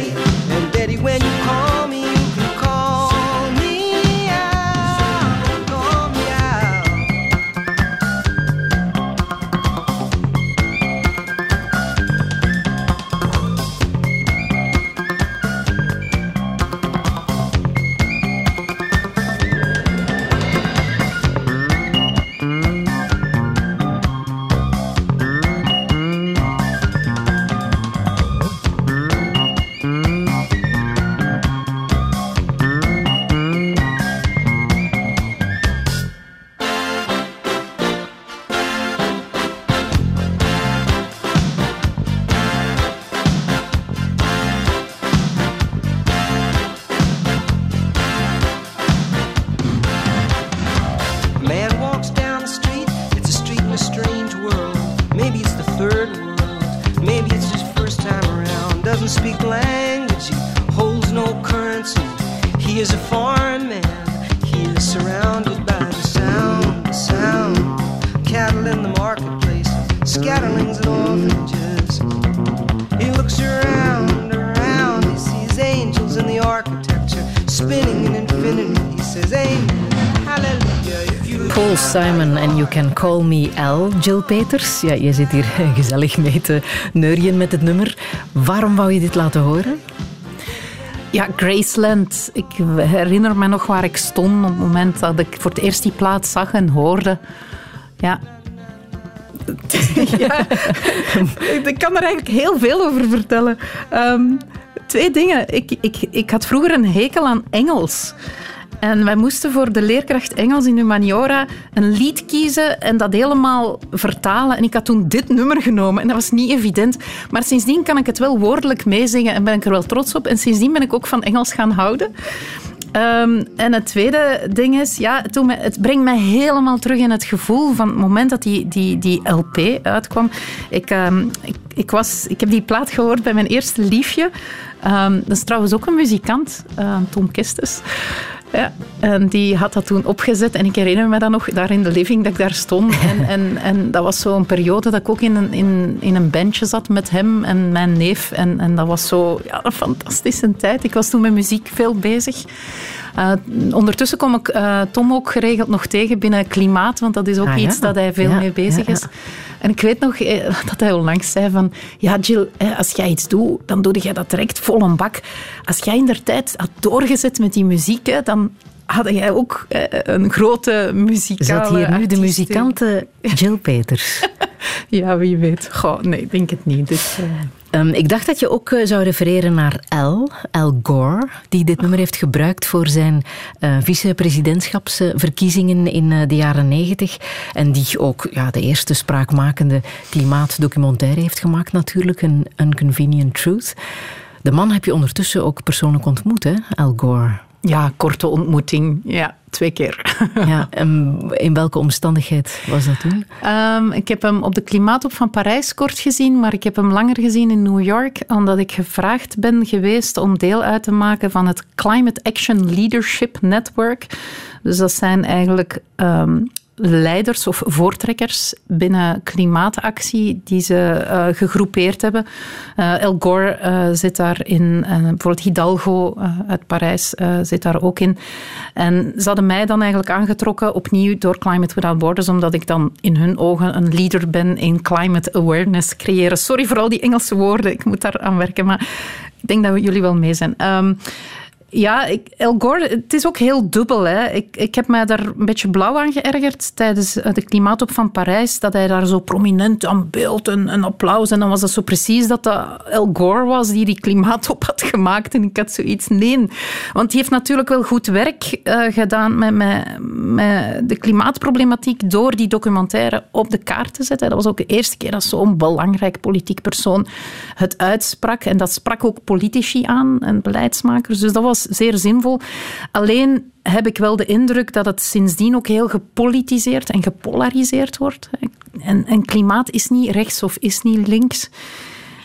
Can Call Me L. Jill Peters, ja, je zit hier gezellig mee te neurien met het nummer. Waarom wou je dit laten horen? Ja, Graceland. Ik herinner me nog waar ik stond op het moment dat ik voor het eerst die plaat zag en hoorde. Ja. ja. Ik kan er eigenlijk heel veel over vertellen. Ehm, twee dingen. Ik, ik, ik had vroeger een hekel aan Engels. En wij moesten voor de leerkracht Engels in Humaniora een lied kiezen en dat helemaal vertalen. En ik had toen dit nummer genomen en dat was niet evident. Maar sindsdien kan ik het wel woordelijk meezingen en ben ik er wel trots op. En sindsdien ben ik ook van Engels gaan houden. Ehm, en het tweede ding is, ja, mij- het brengt mij helemaal terug in het gevoel van het moment dat die, die, die LP uitkwam. Ik, ehm, ik, ik, was, ik heb die plaat gehoord bij mijn eerste liefje. Ehm, dat is trouwens ook een muzikant, Tom Kestes. Ja, en die had dat toen opgezet. En ik herinner me dan nog, daar in de living, dat ik daar stond. En, en, en dat was zo'n periode dat ik ook in een, in, in een bandje zat met hem en mijn neef. En, en dat was zo ja, een fantastische tijd. Ik was toen met muziek veel bezig. Uh, ondertussen kom ik uh, Tom ook geregeld nog tegen binnen klimaat, want dat is ook Ah, iets ja. dat hij veel Ja, mee bezig ja, is. En ik weet nog eh, dat hij onlangs zei van... Ja, Jill, eh, als jij iets doet, dan doe jij dat direct vol een bak. Als jij in der tijd had doorgezet met die muziek, hè, dan had jij ook eh, een grote muzikale Zat hier nu de muzikante Jill Peters. Ja, wie weet. Goh, nee, ik denk het niet. Dus, eh, Ehm, ik dacht dat je ook eh, zou refereren naar Al, Al Gore, die dit nummer heeft gebruikt voor zijn eh vice-presidentschapsverkiezingen in eh, de jaren negentig. En die ook ja, de eerste spraakmakende klimaatdocumentaire heeft gemaakt natuurlijk, een Unconvenient Truth. De man heb je ondertussen ook persoonlijk ontmoet, hè, Al Gore. Ja, korte ontmoeting. Ja, twee keer. Ja, en in welke omstandigheid was dat toen? Ehm, ik heb hem op de Klimaatop van Parijs kort gezien, maar ik heb hem langer gezien in New York, omdat ik gevraagd ben geweest om deel uit te maken van het Climate Action Leadership Network. Dus dat zijn eigenlijk ehm, leiders of voortrekkers binnen klimaatactie die ze eh, gegroepeerd hebben. Eh, El Gore eh, zit daarin, bijvoorbeeld Hidalgo uit Parijs zit daar ook in. En ze hadden mij dan eigenlijk aangetrokken opnieuw door Climate Without Borders, omdat ik dan in hun ogen een leader ben in climate awareness creëren. Sorry voor al die Engelse woorden, ik moet daar aan werken, maar ik denk dat we jullie wel mee zijn. Ehm, ja, El Gore, het is ook heel dubbel. Hè. Ik, ik heb mij daar een beetje blauw aan geërgerd tijdens eh, de klimaatop van Parijs, dat hij daar zo prominent aan beeld en, en applaus. En dan was dat zo precies dat dat El Gore was die die klimaatop had gemaakt. En ik had zoiets, nee. Want die heeft natuurlijk wel goed werk eh, gedaan met, met, met de klimaatproblematiek door die documentaire op de kaart te zetten. Dat was ook de eerste keer dat zo'n belangrijk politiek persoon het uitsprak. En dat sprak ook politici aan en beleidsmakers. Dus dat was zeer zinvol. Alleen heb ik wel de indruk dat het sindsdien ook heel gepolitiseerd en gepolariseerd wordt. En, en klimaat is niet rechts of is niet links.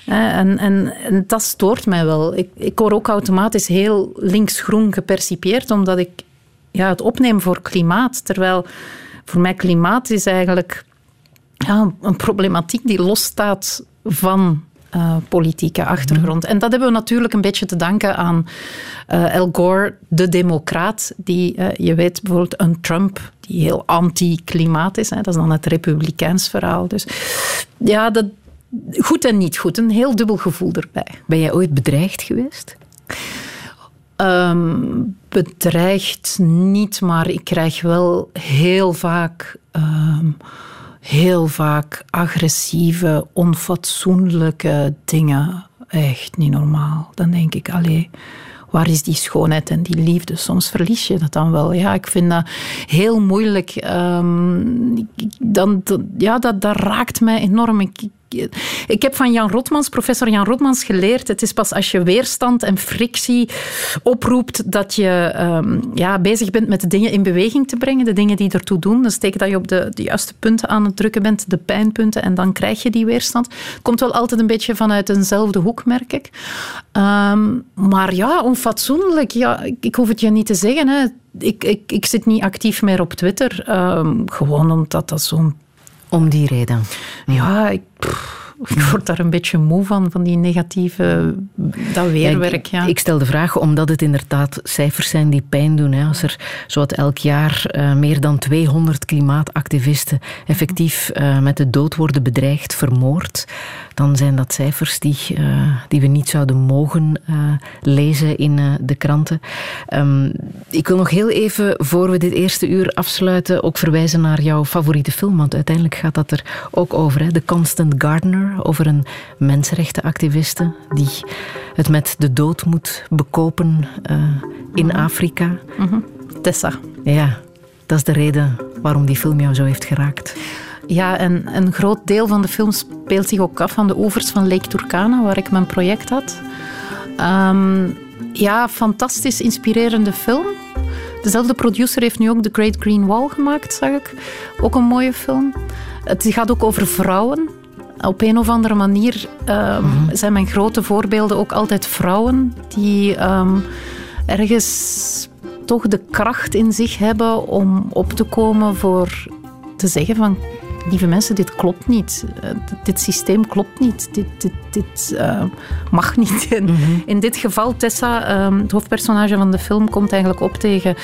En, en, en dat stoort mij wel. Ik, ik word ook automatisch heel links-groen gepercipieerd, omdat ik ja, het opneem voor klimaat. Terwijl voor mij klimaat is eigenlijk ja, een problematiek die losstaat van uh, politieke achtergrond. En dat hebben we natuurlijk een beetje te danken aan uh, Al Gore, de democraat, die, uh, je weet bijvoorbeeld een Trump die heel anti-klimaat is. Hè, dat is dan het republikeins verhaal. Dus ja, dat, goed en niet goed. Een heel dubbel gevoel erbij. Ben jij ooit bedreigd geweest? Um, bedreigd niet, maar ik krijg wel heel vaak... Um, heel vaak agressieve, onfatsoenlijke dingen. Echt niet normaal. Dan denk ik, allee, waar is die schoonheid en die liefde? Soms verlies je dat dan wel. Ja, ik vind dat heel moeilijk. Um, dan, ja, dat, raakt mij enorm. Ik heb van Jan Rotmans, professor Jan Rotmans, geleerd: het is pas als je weerstand en frictie oproept dat je um, ja, bezig bent met de dingen in beweging te brengen, de dingen die ertoe doen. Dus teken dat je op de, juiste punten aan het drukken bent, de pijnpunten, en dan krijg je die weerstand. Komt wel altijd een beetje vanuit eenzelfde hoek, merk ik. Um, maar ja, onfatsoenlijk, ja, ik, ik hoef het je niet te zeggen. Hè. Ik, ik, ik zit niet actief meer op Twitter, um, gewoon omdat dat zo'n om die reden. Ja, ik, ik word daar een beetje moe van, van die negatieve, dat weerwerk. Ja. Ik, stel de vraag omdat het inderdaad cijfers zijn die pijn doen. Hè. Als er zowat elk jaar uh, meer dan 200 klimaatactivisten effectief uh, met de dood worden bedreigd, vermoord, dan zijn dat cijfers die, uh, die we niet zouden mogen lezen in de kranten. Um, ik wil nog heel even, voor we dit eerste uur afsluiten, ook verwijzen naar jouw favoriete film, want uiteindelijk gaat dat er ook over. Hè. The Constant Gardener over een mensenrechtenactiviste die het met de dood moet bekopen uh, in mm -hmm. Afrika. Mm -hmm. Tessa. Ja, dat is de reden waarom die film jou zo heeft geraakt. Ja, en een groot deel van de film speelt zich ook af aan de oevers van Lake Turkana, waar ik mijn project had. Um, ja, fantastisch inspirerende film. Dezelfde producer heeft nu ook The Great Green Wall gemaakt, zag ik. Ook een mooie film. Het gaat ook over vrouwen op een of andere manier um, mm-hmm. zijn mijn grote voorbeelden ook altijd vrouwen die um, ergens toch de kracht in zich hebben om op te komen voor te zeggen van lieve mensen, dit klopt niet. Uh, dit systeem klopt niet. Dit, dit, dit uh, mag niet. En mm-hmm. In dit geval, Tessa, um, het hoofdpersonage van de film, komt eigenlijk op tegen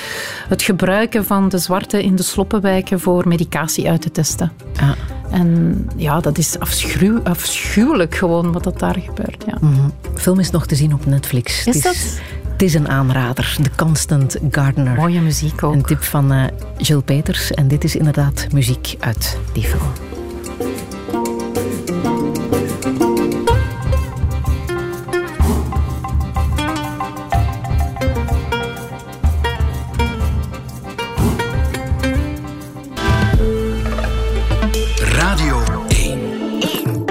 het gebruiken van de zwarte in de sloppenwijken voor medicatie uit te testen. Ah. En ja, dat is afschuw, afschuwelijk gewoon wat dat daar gebeurt. Ja. De film is nog te zien op Netflix. Is dat? Het is een aanrader, The Constant Gardener. Mooie muziek ook. Een tip van uh, Jill Peters. En dit is inderdaad muziek uit die film. Radio 1. 1.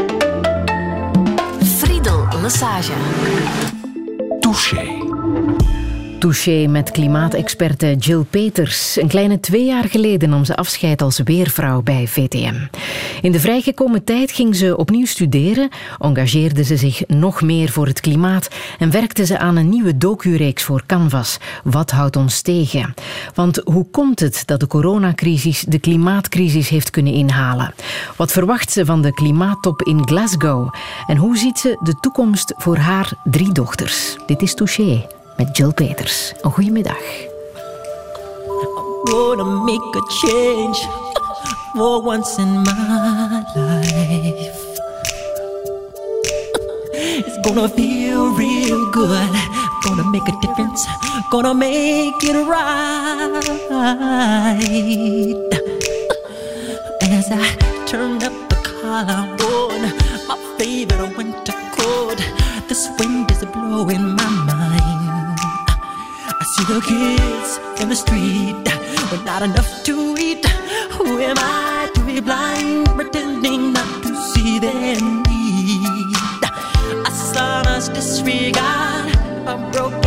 Friedel Massage. Touché. Touché met klimaatexperte Jill Peters. Een kleine twee jaar geleden nam ze afscheid als weervrouw bij VTM. In de vrijgekomen tijd ging ze opnieuw studeren, engageerde ze zich nog meer voor het klimaat en werkte ze aan een nieuwe docureeks voor Canvas. Wat houdt ons tegen? Want hoe komt het dat de coronacrisis de klimaatcrisis heeft kunnen inhalen? Wat verwacht ze van de klimaattop in Glasgow? En hoe ziet ze de toekomst voor haar drie dochters? Dit is Touché met Jill Peters. Een goede middag. gonna make a change for once in my life. It's gonna feel real good. Gonna make a difference. Gonna make it right. As I turn up the collar on my favorite winter coat, this wind is blowing my mind. See the kids in the street with not enough to eat. Who am I to be blind, pretending not to see their need? A son's disregard, a broken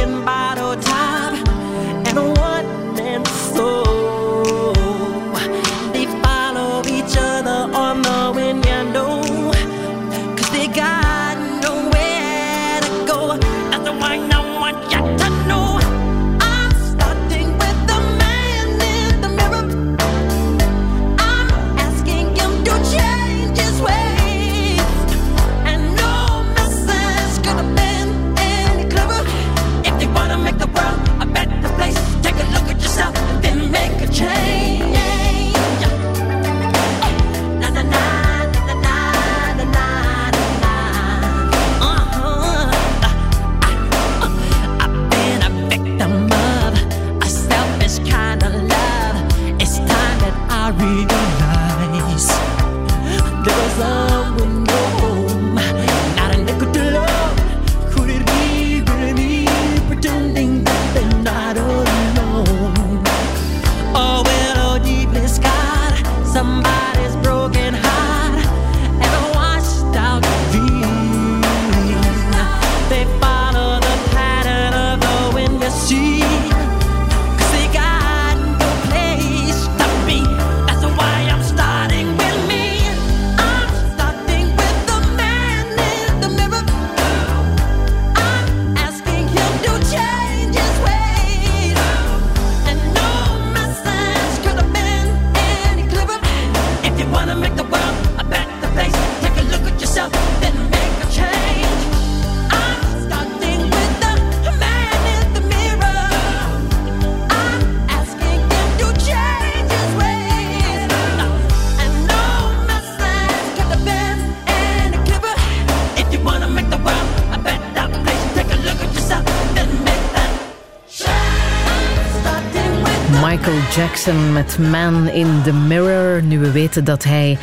Jackson met Man in the Mirror. Nu we weten dat hij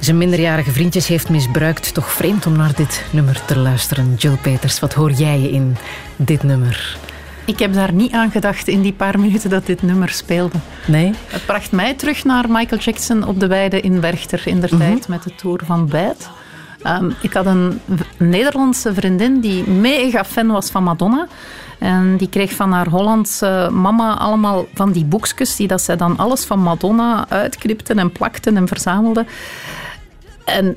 zijn minderjarige vriendjes heeft misbruikt, toch vreemd om naar dit nummer te luisteren. Jill Peters, wat hoor jij in dit nummer? Ik heb daar niet aan gedacht in die paar minuten dat dit nummer speelde. Nee? Het bracht mij terug naar Michael Jackson op de weide in Werchter in der tijd met de Tour van Bijt. Ehm, ik had een Nederlandse vriendin die mega fan was van Madonna. En die kreeg van haar Hollandse mama allemaal van die boekjes die dat zij dan alles van Madonna uitknipten en plakten en verzamelden. En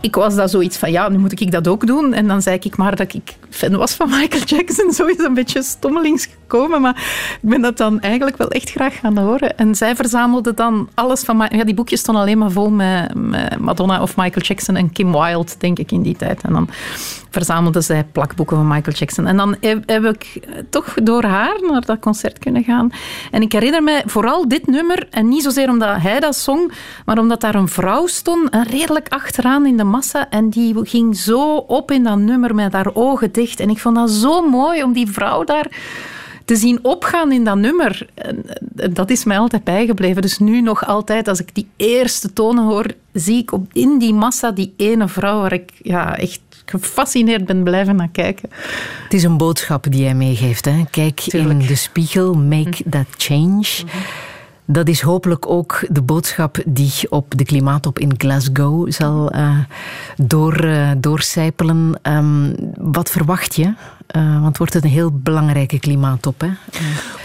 ik was daar zoiets van, ja, nu moet ik dat ook doen. En dan zei ik maar dat ik fan was van Michael Jackson. Zo is een beetje stommelings gekomen, maar ik ben dat dan eigenlijk wel echt graag gaan horen. En zij verzamelde dan alles van... Ja, die boekjes stonden alleen maar vol met Madonna of Michael Jackson en Kim Wilde, denk ik, in die tijd. En dan verzamelde zij plakboeken van Michael Jackson. En dan heb, ik toch door haar naar dat concert kunnen gaan. En ik herinner me vooral dit nummer, en niet zozeer omdat hij dat zong, maar omdat daar een vrouw stond, en redelijk achteraan in de massa, en die ging zo op in dat nummer met haar ogen dicht. En ik vond dat zo mooi om die vrouw daar te zien opgaan in dat nummer. Dat is mij altijd bijgebleven. Dus nu nog altijd, als ik die eerste tonen hoor, zie ik op, in die massa die ene vrouw waar ik ja, echt gefascineerd ben blijven naar kijken. Het is een boodschap die jij meegeeft. Hè? Kijk in de spiegel, make that change. Dat is hopelijk ook de boodschap die op de klimaattop in Glasgow zal uh, door, uh, doorcijpelen. Um, wat verwacht je? Uh, want wordt het een heel belangrijke klimaattop. Hè?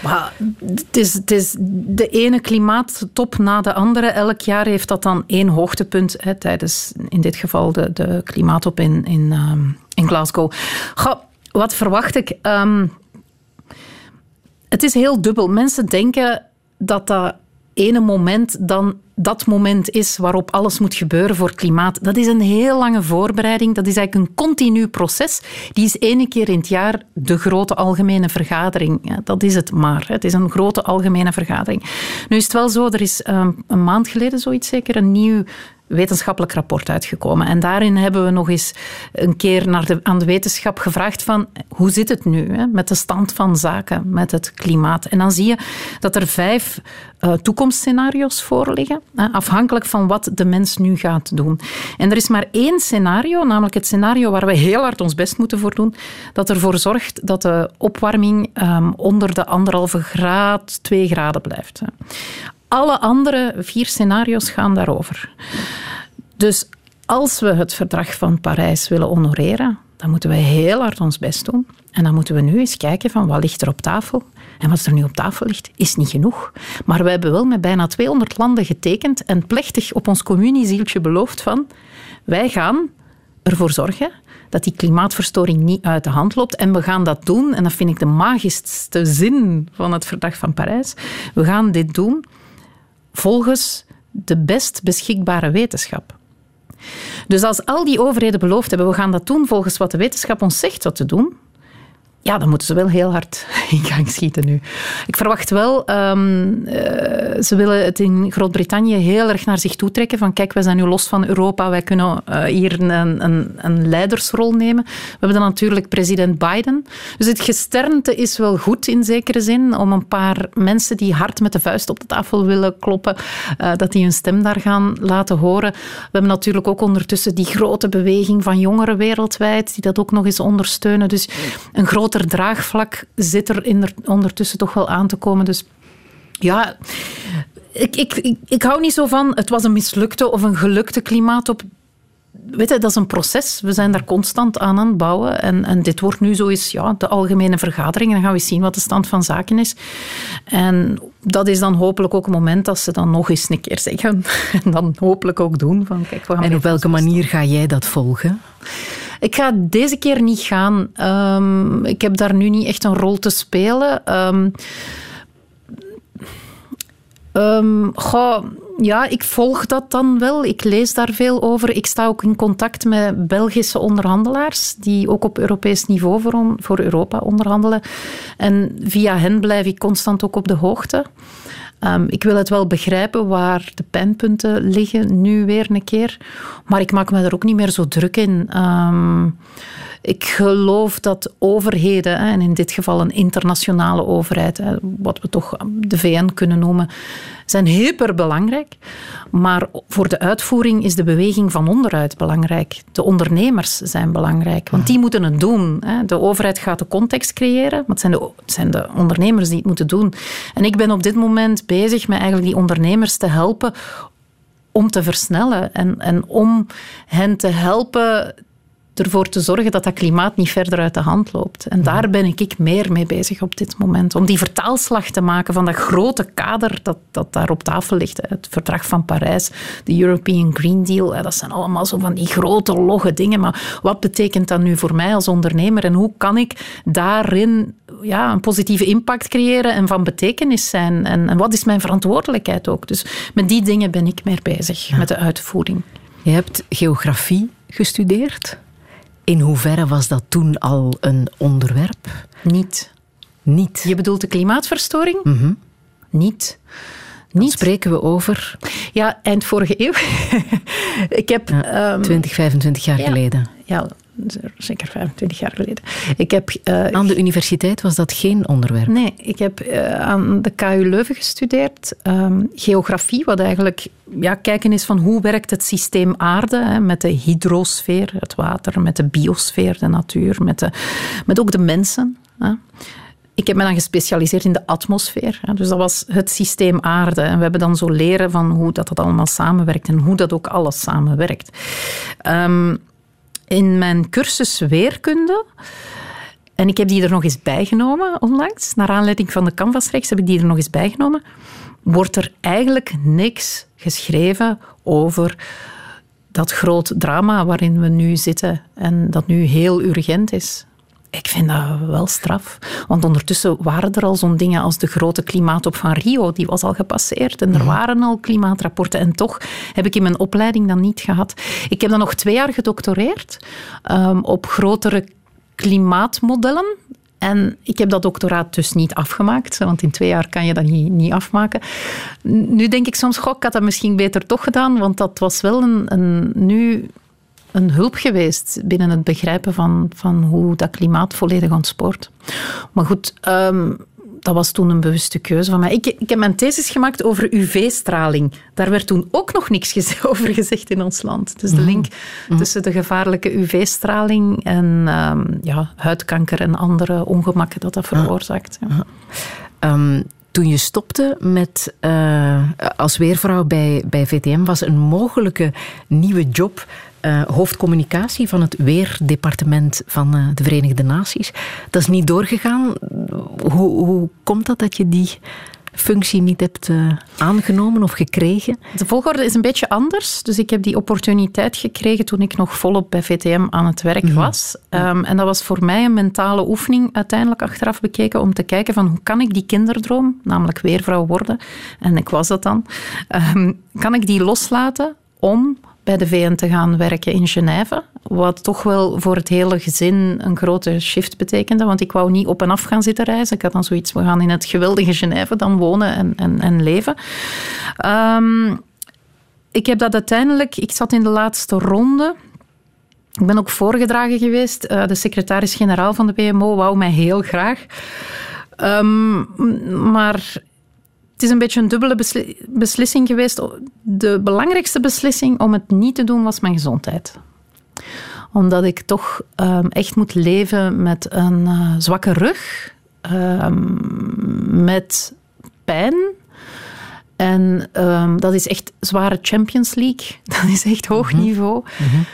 Maar het, is, het is de ene klimaattop na de andere. Elk jaar heeft dat dan één hoogtepunt. Hè, tijdens in dit geval de, de klimaattop in, in, um, in Glasgow. Wat verwacht ik? Um, het is heel dubbel. Mensen denken dat dat ene moment dan dat moment is waarop alles moet gebeuren voor klimaat. Dat is een heel lange voorbereiding. Dat is eigenlijk een continu proces. Die is één keer in het jaar de grote algemene vergadering. Dat is het maar. Het is een grote algemene vergadering. Nu is het wel zo, er is um, een maand geleden zoiets zeker een nieuw wetenschappelijk rapport uitgekomen. En daarin hebben we nog eens een keer naar de, aan de wetenschap gevraagd van hoe zit het nu hè, met de stand van zaken, met het klimaat. En dan zie je dat er vijf uh, toekomstscenario's voorliggen, hè, afhankelijk van wat de mens nu gaat doen. En er is maar één scenario, namelijk het scenario waar we heel hard ons best moeten voor doen, dat ervoor zorgt dat de opwarming um, onder de anderhalve graad, twee graden blijft. Alle andere vier scenario's gaan daarover. Dus als we het verdrag van Parijs willen honoreren, dan moeten we heel hard ons best doen. En dan moeten we nu eens kijken van wat ligt er op tafel. En wat er nu op tafel ligt, is niet genoeg. Maar we hebben wel met bijna 200 landen getekend en plechtig op ons communiezieltje beloofd van wij gaan ervoor zorgen dat die klimaatverstoring niet uit de hand loopt. En we gaan dat doen, en dat vind ik de magischste zin van het Verdrag van Parijs. We gaan dit doen volgens de best beschikbare wetenschap. Dus als al die overheden beloofd hebben, we gaan dat doen volgens wat de wetenschap ons zegt wat te doen, ja, dan moeten ze wel heel hard in gang schieten nu. Ik verwacht wel, um, uh, ze willen het in Groot-Brittannië heel erg naar zich toe trekken. Van kijk, wij zijn nu los van Europa, wij kunnen uh, hier een, een, een, leidersrol nemen. We hebben dan natuurlijk president Biden. Dus het gesternte is wel goed in zekere zin, om een paar mensen die hard met de vuist op de tafel willen kloppen, uh, dat die hun stem daar gaan laten horen. We hebben natuurlijk ook ondertussen die grote beweging van jongeren wereldwijd, die dat ook nog eens ondersteunen. Dus een groot groter draagvlak zit er in er ondertussen toch wel aan te komen. Dus ja, ik, ik, ik, ik hou niet zo van het was een mislukte of een gelukte klimaatop weet je, dat is een proces. We zijn daar constant aan aan het bouwen. En, en dit wordt nu zo eens ja, de algemene vergadering. En dan gaan we zien wat de stand van zaken is. En dat is dan hopelijk ook een moment dat ze dan nog eens een keer zeggen. En dan hopelijk ook doen. Van, kijk, we gaan en op welke manier ga jij dat volgen? Ik ga deze keer niet gaan. Um, ik heb daar nu niet echt een rol te spelen. Um, ja, ik volg dat dan wel. Ik lees daar veel over. Ik sta ook in contact met Belgische onderhandelaars, die ook op Europees niveau voor, voor Europa onderhandelen. En via hen blijf ik constant ook op de hoogte. Um, ik wil het wel begrijpen waar de pijnpunten liggen, nu weer een keer. Maar ik maak me er ook niet meer zo druk in. Um, Ik geloof dat overheden, en in dit geval een internationale overheid, wat we toch de VN kunnen noemen, zijn hyperbelangrijk. Maar voor de uitvoering is de beweging van onderuit belangrijk. De ondernemers zijn belangrijk, want die moeten het doen. De overheid gaat de context creëren, maar het zijn de, zijn de ondernemers die het moeten doen. En ik ben op dit moment bezig met eigenlijk die ondernemers te helpen om te versnellen en, en om hen te helpen ervoor te zorgen dat dat klimaat niet verder uit de hand loopt. En daar ben ik meer mee bezig op dit moment. Om die vertaalslag te maken van dat grote kader dat, dat daar op tafel ligt. Het verdrag van Parijs, de European Green Deal. Dat zijn allemaal zo van die grote, logge dingen. Maar wat betekent dat nu voor mij als ondernemer? En hoe kan ik daarin ja, een positieve impact creëren en van betekenis zijn? En, en wat is mijn verantwoordelijkheid ook? Dus met die dingen ben ik meer bezig, met de uitvoering. Je hebt geografie gestudeerd. In hoeverre was dat toen al een onderwerp? Niet. Niet. Je bedoelt de klimaatverstoring? Mhm. Niet. Niet. spreken we over? Ja, eind vorige eeuw. ik heb... Ja, 20, ehm, 25 jaar geleden. Ja, zeker 25 jaar geleden. Ik heb, uh, aan de universiteit was dat geen onderwerp? Nee, ik heb uh, aan de KU Leuven gestudeerd. Um, geografie, wat eigenlijk ja, kijken is van hoe werkt het systeem aarde hè, met de hydrosfeer, het water, met de biosfeer, de natuur, met, de, met ook de mensen. Hè. Ik heb me dan gespecialiseerd in de atmosfeer. Dus dat was het systeem aarde. En we hebben dan zo leren van hoe dat, dat allemaal samenwerkt en hoe dat ook alles samenwerkt. Um, in mijn cursus weerkunde. En ik heb die er nog eens bijgenomen onlangs. Naar aanleiding van de Canvasreeks heb ik die er nog eens bijgenomen. Wordt er eigenlijk niks geschreven over dat groot drama waarin we nu zitten en dat nu heel urgent is. Ik vind dat wel straf. Want ondertussen waren er al zo'n dingen als de grote klimaatop van Rio. Die was al gepasseerd. En er mhm. waren al klimaatrapporten. En toch heb ik in mijn opleiding dat niet gehad. Ik heb dan nog twee jaar gedoctoreerd um, op grotere klimaatmodellen. En ik heb dat doctoraat dus niet afgemaakt, want in twee jaar kan je dat niet, niet afmaken. Nu denk ik soms, goh, ik had dat misschien beter toch gedaan, want dat was wel een, een nu een hulp geweest binnen het begrijpen van, van hoe dat klimaat volledig ontspoort. Maar goed, um, dat was toen een bewuste keuze van mij. Ik, ik heb mijn thesis gemaakt over UV-straling. Daar werd toen ook nog niks over gezegd in ons land. Dus de mhm. link mhm. tussen de gevaarlijke UV-straling en um, ja, huidkanker en andere ongemakken dat dat veroorzaakt. Ja. Um, toen je stopte met, uh, als weervrouw bij, bij VTM, was een mogelijke nieuwe job uh, hoofdcommunicatie van het Weerdepartement van uh, de Verenigde Naties. Dat is niet doorgegaan. Hoe, hoe komt dat dat je die functie niet hebt uh, aangenomen of gekregen? De volgorde is een beetje anders. Dus ik heb die opportuniteit gekregen toen ik nog volop bij VTM aan het werk mhm. was. Um, en dat was voor mij een mentale oefening, uiteindelijk achteraf bekeken, om te kijken van hoe kan ik die kinderdroom, namelijk weervrouw worden, en ik was dat dan, um, kan ik die loslaten om bij de VN te gaan werken in Genève. Wat toch wel voor het hele gezin een grote shift betekende. Want ik wou niet op en af gaan zitten reizen. Ik had dan zoiets, we gaan in het geweldige Genève dan wonen en, en, en leven. Um, ik heb dat uiteindelijk... Ik zat in de laatste ronde. Ik ben ook voorgedragen geweest. Uh, de secretaris-generaal van de PMO wou mij heel graag. Um, maar het is een beetje een dubbele beslissing geweest. De belangrijkste beslissing om het niet te doen was mijn gezondheid omdat ik toch um, echt moet leven met een uh, zwakke rug, um, met pijn. En um, dat is echt zware Champions League. Dat is echt hoog mhm. niveau. Mm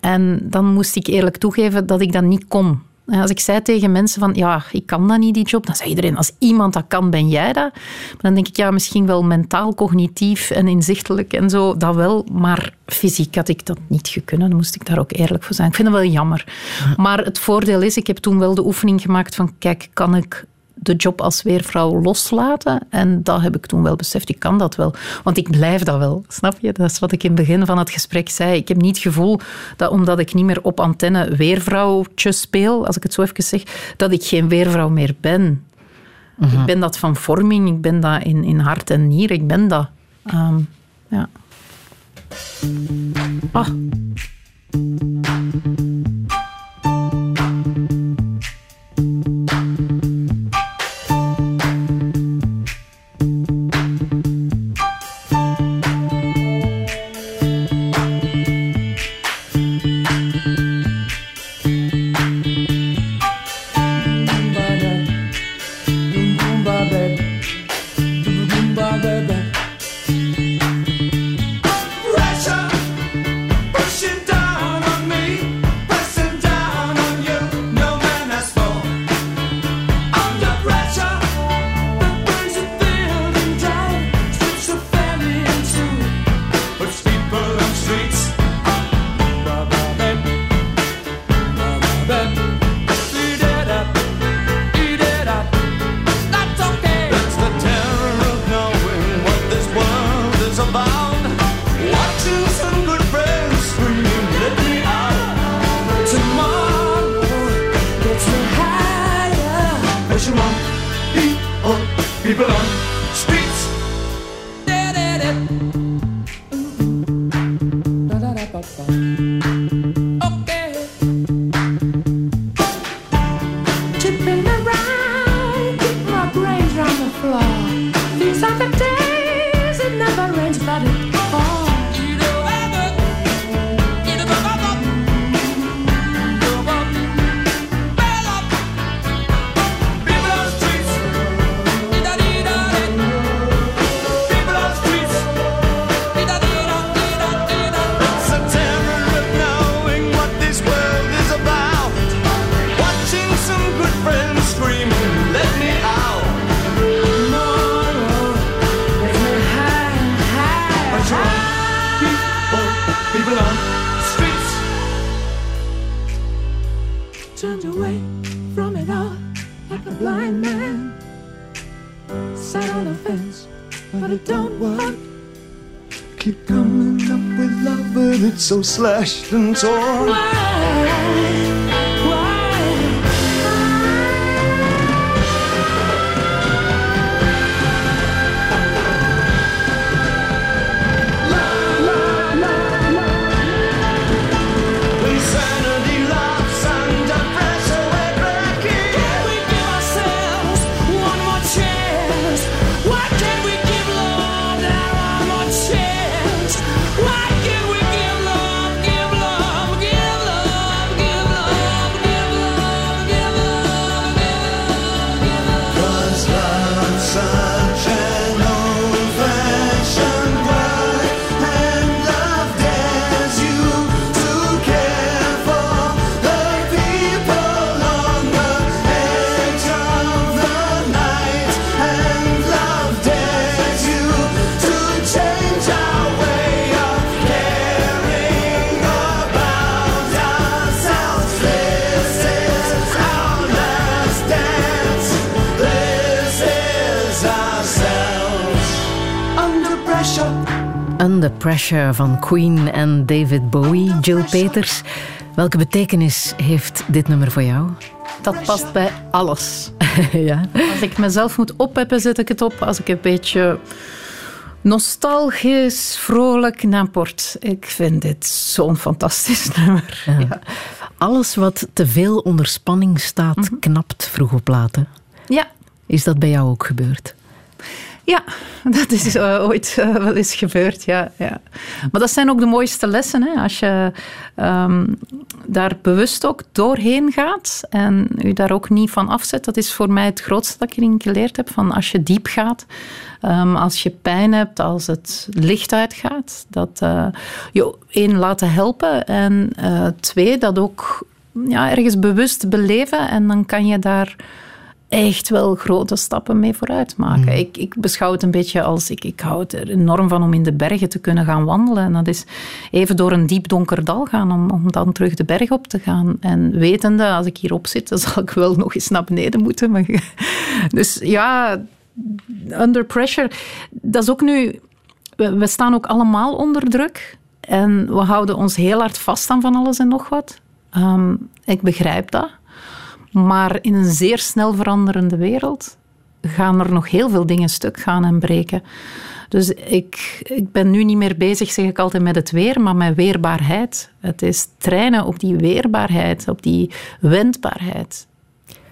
en dan moest ik eerlijk toegeven dat ik dat niet kon. Als ik zei tegen mensen van, ja, ik kan dat niet, die job, dan zei iedereen, als iemand dat kan, ben jij dat. Maar dan denk ik, ja, misschien wel mentaal, cognitief en inzichtelijk en zo, dat wel. Maar fysiek had ik dat niet gekunnen, dan moest ik daar ook eerlijk voor zijn. Ik vind het wel jammer. Maar het voordeel is, ik heb toen wel de oefening gemaakt van, kijk, kan ik de job als weervrouw loslaten. En dat heb ik toen wel beseft. Ik kan dat wel. Want ik blijf dat wel. Snap je? Dat is wat ik in het begin van het gesprek zei. Ik heb niet het gevoel dat omdat ik niet meer op antenne weervrouwtje speel, als ik het zo even zeg, dat ik geen weervrouw meer ben. Ik ben dat van vorming. Ik ben dat in, in hart en nier. Ik ben dat. Um, ja. Ah. So slashed and torn. Pressure van Queen en David Bowie. Jill Peters, welke betekenis heeft dit nummer voor jou? Dat past bij alles. ja. Als ik mezelf moet oppeppen, zet ik het op. Als ik een beetje nostalgisch, vrolijk n'importe. Ik vind dit zo'n fantastisch nummer. Ja. Alles wat te veel onder spanning staat, knapt vroeg op? Ja. Is dat bij jou ook gebeurd? Ja, dat is eh, ooit eh, wel eens gebeurd, ja, ja. Maar dat zijn ook de mooiste lessen, hè? als je ehm, daar bewust ook doorheen gaat en je daar ook niet van afzet. Dat is voor mij het grootste dat ik erin geleerd heb, van als je diep gaat, ehm, als je pijn hebt, als het licht uitgaat, dat eh, je één laten helpen en twee, dat ook ja, ergens bewust beleven en dan kan je daar echt wel grote stappen mee vooruit maken. Ik, ik beschouw het een beetje als... Ik, ik hou het er enorm van om in de bergen te kunnen gaan wandelen. En dat is even door een diep donker dal gaan om, om dan terug de berg op te gaan. En wetende, als ik hierop zit, dan zal ik wel nog eens naar beneden moeten. Maar, dus ja, under pressure. Dat is ook nu... We, we staan ook allemaal onder druk. En we houden ons heel hard vast aan van alles en nog wat. Ehm, ik begrijp dat. Maar in een zeer snel veranderende wereld gaan er nog heel veel dingen stuk gaan en breken. Dus ik, ik ben nu niet meer bezig, zeg ik altijd, met het weer, maar met weerbaarheid. Het is trainen op die weerbaarheid, op die wendbaarheid.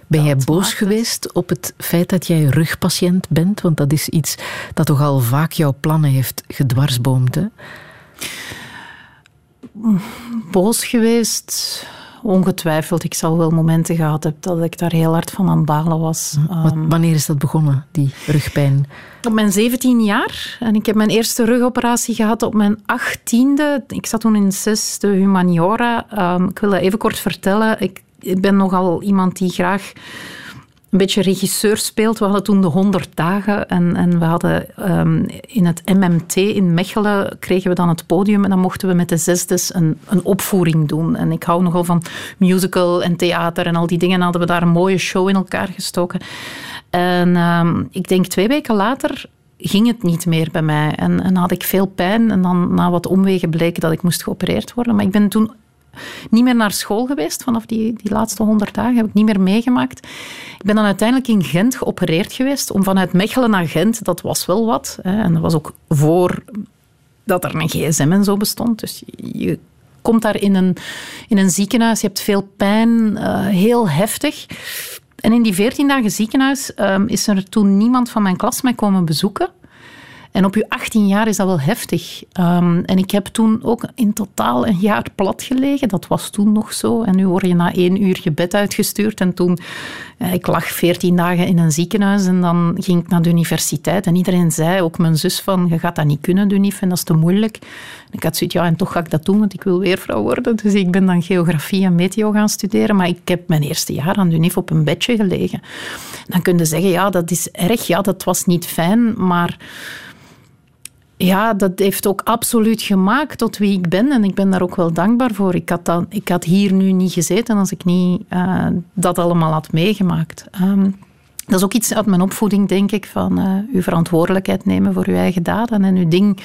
Ben jij boos geweest op het feit dat jij rugpatiënt bent? Want dat is iets dat toch al vaak jouw plannen heeft gedwarsboomd. Hè? Boos geweest, ongetwijfeld. Ik zal wel momenten gehad hebben dat ik daar heel hard van aan het balen was. Wat- Ehm, wanneer is dat begonnen, die rugpijn? Op mijn 17 jaar. En ik heb mijn eerste rugoperatie gehad op mijn 18e. Ik zat toen in zesde humaniora. Ehm, ik wil dat even kort vertellen. Ik, ik ben nogal iemand die graag een beetje regisseur speelt. We hadden toen de 100 dagen en, en we hadden ehm, in het MMT in Mechelen kregen we dan het podium en dan mochten we met de zesdes een, een opvoering doen. En ik hou nogal van musical en theater en al die dingen. En hadden we daar een mooie show in elkaar gestoken. En ehm, ik denk twee weken later ging het niet meer bij mij. En, en had ik veel pijn. En dan na wat omwegen bleek dat ik moest geopereerd worden. Maar ik ben toen niet meer naar school geweest. Vanaf die, die laatste honderd dagen heb ik niet meer meegemaakt. Ik ben dan uiteindelijk in Gent geopereerd geweest. Om vanuit Mechelen naar Gent, dat was wel wat. Hè. En dat was ook voor dat er een gsm en zo bestond. Dus je komt daar in een, in een ziekenhuis, je hebt veel pijn, eh, heel heftig. En in die veertien dagen ziekenhuis ehm, is er toen niemand van mijn klas mij komen bezoeken. En op je 18 jaar is dat wel heftig. Ehm, en ik heb toen ook in totaal een jaar plat gelegen. Dat was toen nog zo. En nu word je na één uur je bed uitgestuurd. En toen, eh, ik lag 14 dagen in een ziekenhuis en dan ging ik naar de universiteit. En iedereen zei, ook mijn zus, van je gaat dat niet kunnen, UNIF, en dat is te moeilijk. Ik had zoiets, ja, en toch ga ik dat doen, want ik wil weervrouw worden. Dus ik ben dan geografie en meteo gaan studeren. Maar ik heb mijn eerste jaar aan de op een bedje gelegen. Dan kun je zeggen, ja, dat is erg. Ja, dat was niet fijn, maar ja, dat heeft ook absoluut gemaakt tot wie ik ben. En ik ben daar ook wel dankbaar voor. Ik had, dan, ik had hier nu niet gezeten als ik niet eh, dat allemaal had meegemaakt. Ehm, dat is ook iets uit mijn opvoeding, denk ik, van eh, uw verantwoordelijkheid nemen voor uw eigen daden en uw ding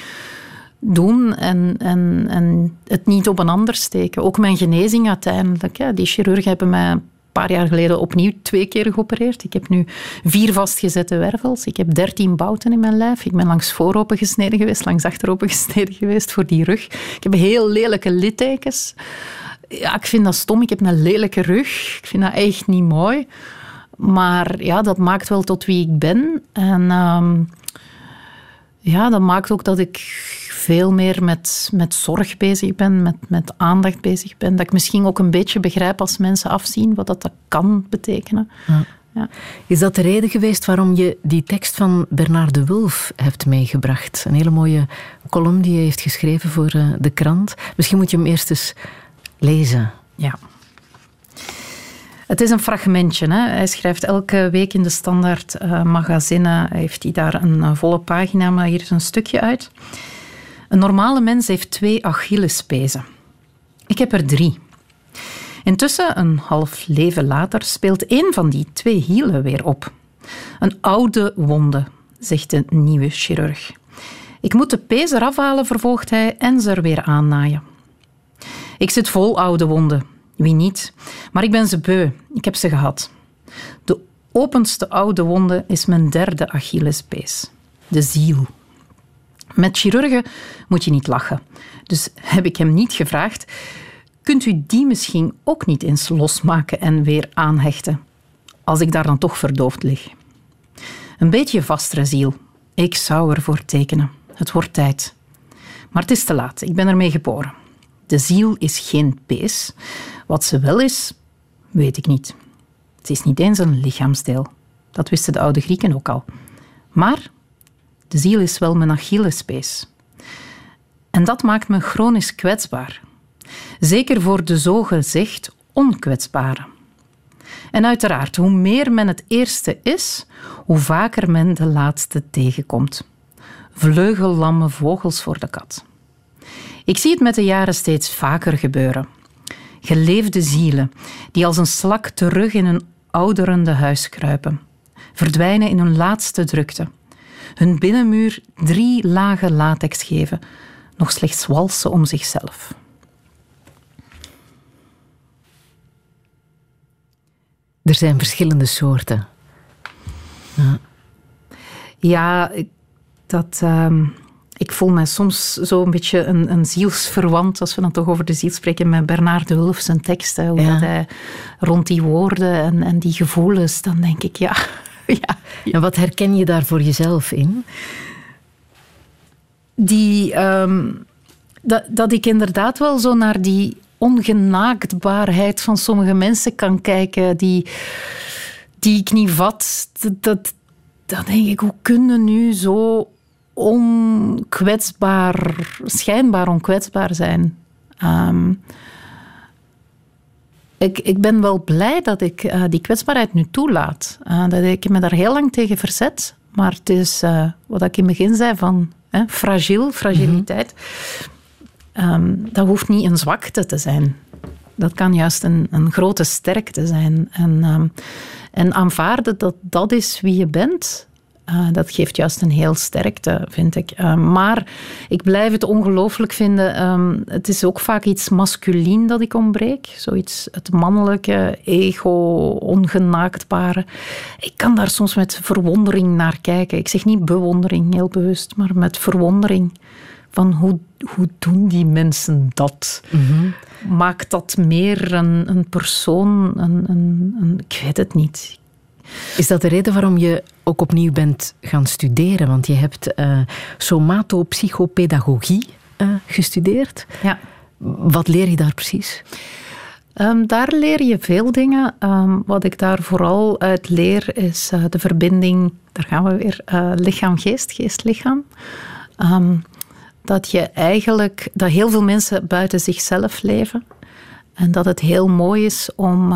doen en, en, en het niet op een ander steken. Ook mijn genezing uiteindelijk. Hè. Die chirurgen hebben mij paar jaar geleden opnieuw twee keer geopereerd. Ik heb nu vier vastgezette wervels. Ik heb dertien bouten in mijn lijf. Ik ben langs vooropen gesneden geweest, langs achteropen gesneden geweest voor die rug. Ik heb heel lelijke littekens. Ja, ik vind dat stom. Ik heb een lelijke rug. Ik vind dat echt niet mooi. Maar ja, dat maakt wel tot wie ik ben. En ehm, ja, dat maakt ook dat ik veel meer met, met zorg bezig ben, met, met aandacht bezig ben. Dat ik misschien ook een beetje begrijp als mensen afzien wat dat, dat kan betekenen. Ja. Ja. Is dat de reden geweest waarom je die tekst van Bernard de Wulf hebt meegebracht? Een hele mooie column die je heeft geschreven voor eh, de krant. Misschien moet je hem eerst eens lezen. Ja. Het is een fragmentje. Hè. Hij schrijft elke week in de standaard eh, magazine. Heeft hij daar een volle pagina, maar hier is een stukje uit. Een normale mens heeft twee Achillespezen. Ik heb er drie. Intussen, een half leven later, speelt één van die twee hielen weer op. Een oude wonde, zegt de nieuwe chirurg. Ik moet de pees eraf halen, vervolgt hij, en ze er weer aannaaien. Ik zit vol oude wonden. Wie niet? Maar ik ben ze beu. Ik heb ze gehad. De openste oude wonde is mijn derde Achillespees. De ziel. Met chirurgen moet je niet lachen. Dus heb ik hem niet gevraagd. Kunt u die misschien ook niet eens losmaken en weer aanhechten? Als ik daar dan toch verdoofd lig. Een beetje vastere ziel. Ik zou ervoor tekenen. Het wordt tijd. Maar het is te laat. Ik ben ermee geboren. De ziel is geen pees. Wat ze wel is, weet ik niet. Het is niet eens een lichaamsdeel. Dat wisten de oude Grieken ook al. Maar de ziel is wel mijn Achillespees. En dat maakt me chronisch kwetsbaar. Zeker voor de zogezegd onkwetsbare. En uiteraard, hoe meer men het eerste is, hoe vaker men de laatste tegenkomt. Vleugellamme vogels voor de kat. Ik zie het met de jaren steeds vaker gebeuren. Geleefde zielen die als een slak terug in een ouderende huis kruipen, verdwijnen in hun laatste drukte. Hun binnenmuur drie lagen latex geven, nog slechts walsen om zichzelf. Er zijn verschillende soorten. Ja, ik- dat, ehm, ik voel me soms zo een beetje een, een zielsverwant, als we dan toch over de ziel spreken, met Bernard de Wulf zijn teksten. Hoe Ja. dat hij rond die woorden en, en die gevoelens, dan denk ik, ja, ja, En wat herken je daar voor jezelf in? die, ehm, dat, dat ik inderdaad wel zo naar die ongenaaktbaarheid van sommige mensen kan kijken, die, die ik niet vat. Dat, dat, dan denk ik, hoe kunnen nu zo onkwetsbaar, schijnbaar onkwetsbaar zijn? Ehm, ik, ik ben wel blij dat ik eh, die kwetsbaarheid nu toelaat. Eh, dat ik me daar heel lang tegen verzet. Maar het is eh, wat ik in het begin zei van hè, fragiel, fragiliteit. Ehm, dat hoeft niet een zwakte te zijn. Dat kan juist een, een grote sterkte zijn. En, ehm, en aanvaarden dat dat is wie je bent, eh, dat geeft juist een heel sterkte, vind ik. Eh, maar ik blijf het ongelooflijk vinden. ehm, het is ook vaak iets masculien dat ik ontbreek. Zoiets, het mannelijke, ego, ongenaaktbare. Ik kan daar soms met verwondering naar kijken. Ik zeg niet bewondering, heel bewust, maar met verwondering. Van hoe, hoe doen die mensen dat? Maakt dat meer een, een persoon? Een, een, een, ik weet het niet. Is dat de reden waarom je ook opnieuw bent gaan studeren? Want je hebt eh somatopsychopedagogie eh, gestudeerd. Ja. Wat leer je daar precies? Ehm, daar leer je veel dingen. Ehm, wat ik daar vooral uit leer is eh, de verbinding, daar gaan we weer, lichaam-geest, geest-lichaam. Ehm, dat je eigenlijk, dat heel veel mensen buiten zichzelf leven. En dat het heel mooi is om,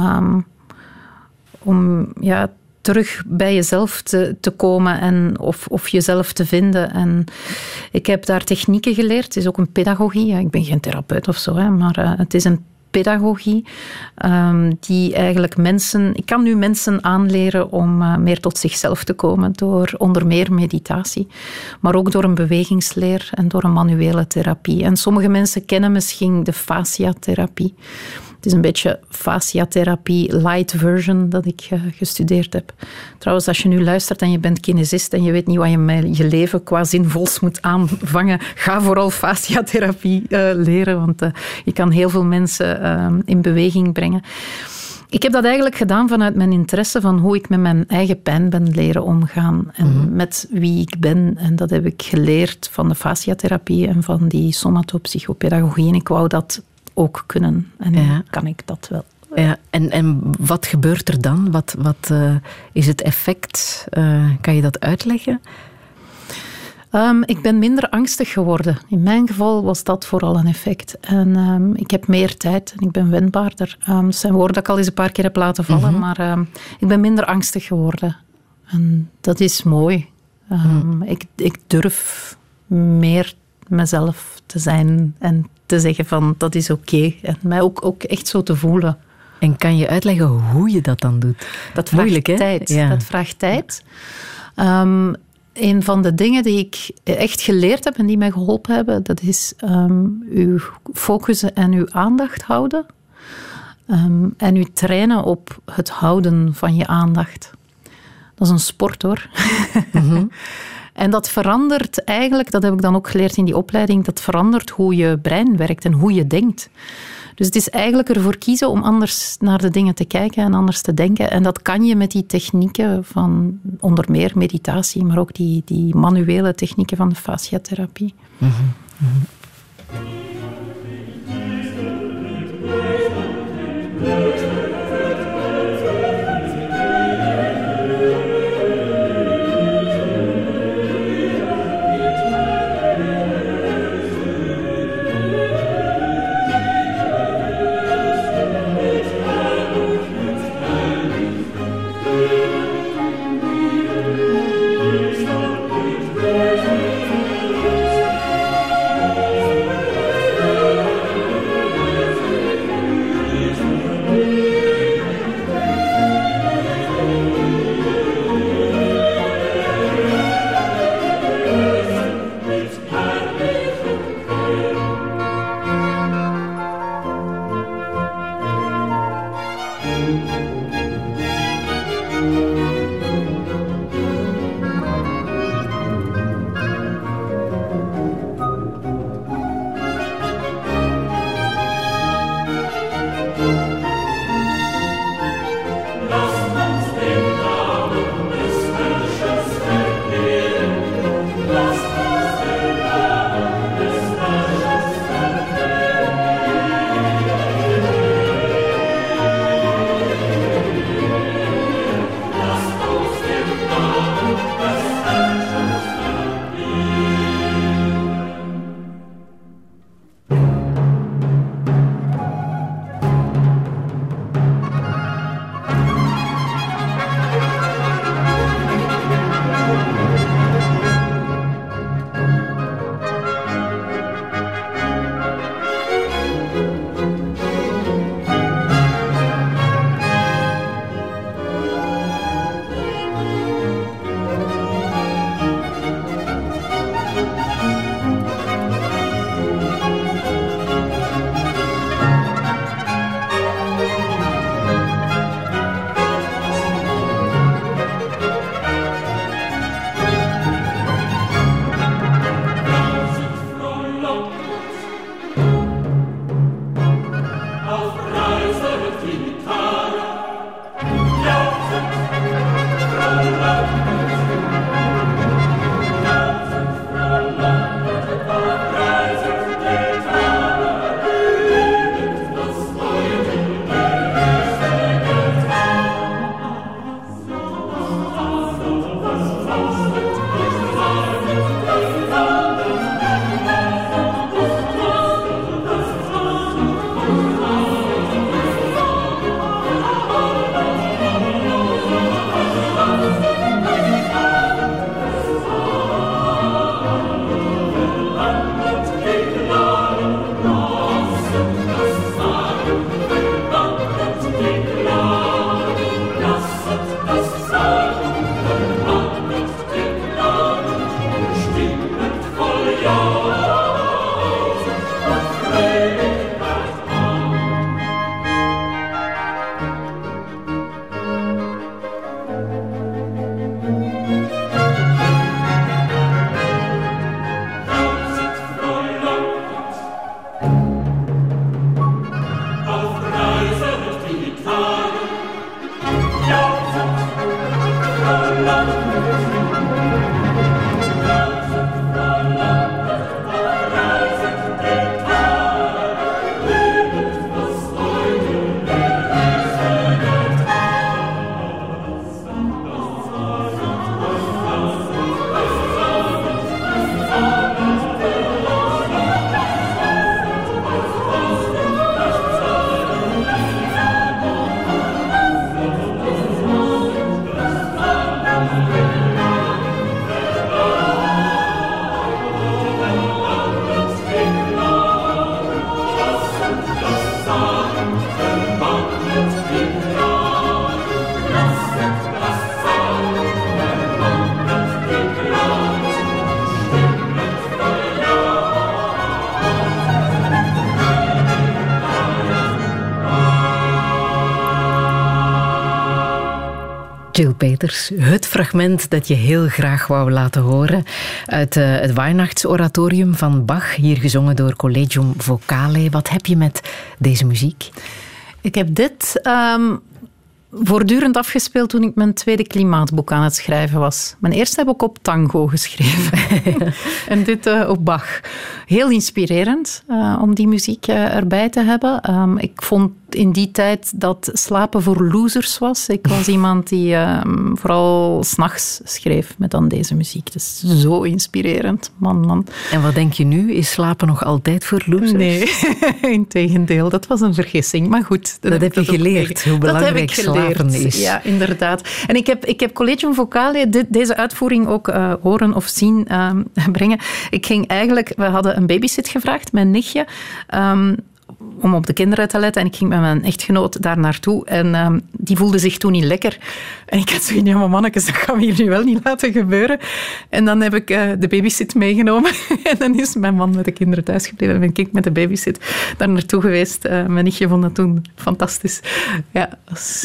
om ja, terug bij jezelf te, te komen en of, of jezelf te vinden. En ik heb daar technieken geleerd. Het is ook een pedagogie. Ik ben geen therapeut of zo, hè, maar eh, het is een pedagogie ehm, die eigenlijk mensen... Ik kan nu mensen aanleren om eh, meer tot zichzelf te komen door onder meer meditatie, maar ook door een bewegingsleer en door een manuele therapie. En sommige mensen kennen misschien de fasciatherapie. Het is een beetje fasciatherapie light version dat ik eh, gestudeerd heb. Trouwens, als je nu luistert en je bent kinesist en je weet niet wat je met je leven qua zinvols moet aanvangen, ga vooral fasciatherapie uh, leren, want uh, je kan heel veel mensen in beweging brengen. Ik heb dat eigenlijk gedaan vanuit mijn interesse van hoe ik met mijn eigen pijn ben leren omgaan en mm -hmm. met wie ik ben. En dat heb ik geleerd van de fasciatherapie en van die somatopsychopedagogie. En ik wou dat ook kunnen. En ja. kan ik dat wel. Ja, en, en wat gebeurt er dan? Wat, wat uh, is het effect? Uh, kan je dat uitleggen? Um, ik ben minder angstig geworden. In mijn geval was dat vooral een effect. En um, ik heb meer tijd en ik ben wendbaarder. Um, dat zijn woorden dat ik al eens een paar keer heb laten vallen, mm -hmm. maar ik ben minder angstig geworden. En dat is mooi. Mm. ik, ik durf meer mezelf te zijn en te zeggen van dat is oké. Okay. En mij ook, ook echt zo te voelen. En kan je uitleggen hoe je dat dan doet? Dat vraagt Moeilijk, hè? tijd. Ja. Dat vraagt tijd. Um, een van de dingen die ik echt geleerd heb en die mij geholpen hebben, dat is um, uw focussen en uw aandacht houden. Um, en u trainen op het houden van je aandacht. Dat is een sport hoor. Mm -hmm. En dat verandert eigenlijk, dat heb ik dan ook geleerd in die opleiding, dat verandert hoe je brein werkt en hoe je denkt. Dus het is eigenlijk ervoor kiezen om anders naar de dingen te kijken en anders te denken. En dat kan je met die technieken van onder meer meditatie, maar ook die, die manuele technieken van de fasciatherapie. Mm -hmm. Peters, het fragment dat je heel graag wou laten horen uit eh, het Weihnachtsoratorium van Bach, hier gezongen door Collegium Vocale. Wat heb je met deze muziek? Ik heb dit ehm, voortdurend afgespeeld toen ik mijn tweede klimaatboek aan het schrijven was. Mijn eerste heb ik op tango geschreven. en dit eh, op Bach. Heel inspirerend eh, om die muziek erbij te hebben. Ehm, ik vond in die tijd dat slapen voor losers was. Ik was iemand die ehm, vooral s'nachts schreef met dan deze muziek. Dus zo inspirerend. Man, man. En wat denk je nu? Is slapen nog altijd voor losers? Nee, integendeel. Dat was een vergissing. Maar goed. Dat heb je geleerd, hoe belangrijk dat heb ik slapen geleerd. is. Ja, inderdaad. En ik heb, ik heb Collegium Vocale deze uitvoering ook eh, horen of zien ehm, brengen. Ik ging eigenlijk... We hadden een babysit gevraagd, mijn nichtje... ehm, om op de kinderen te letten. En ik ging met mijn echtgenoot daar naartoe. En ehm, die voelde zich toen niet lekker. En ik had zoiets ja, maar mannetjes, dat gaan we hier nu wel niet laten gebeuren. En dan heb ik eh, de babysit meegenomen. en dan is mijn man met de kinderen thuisgebleven. En ben ik met de babysit daar naartoe geweest. Eh, mijn nichtje vond dat toen fantastisch. Ja,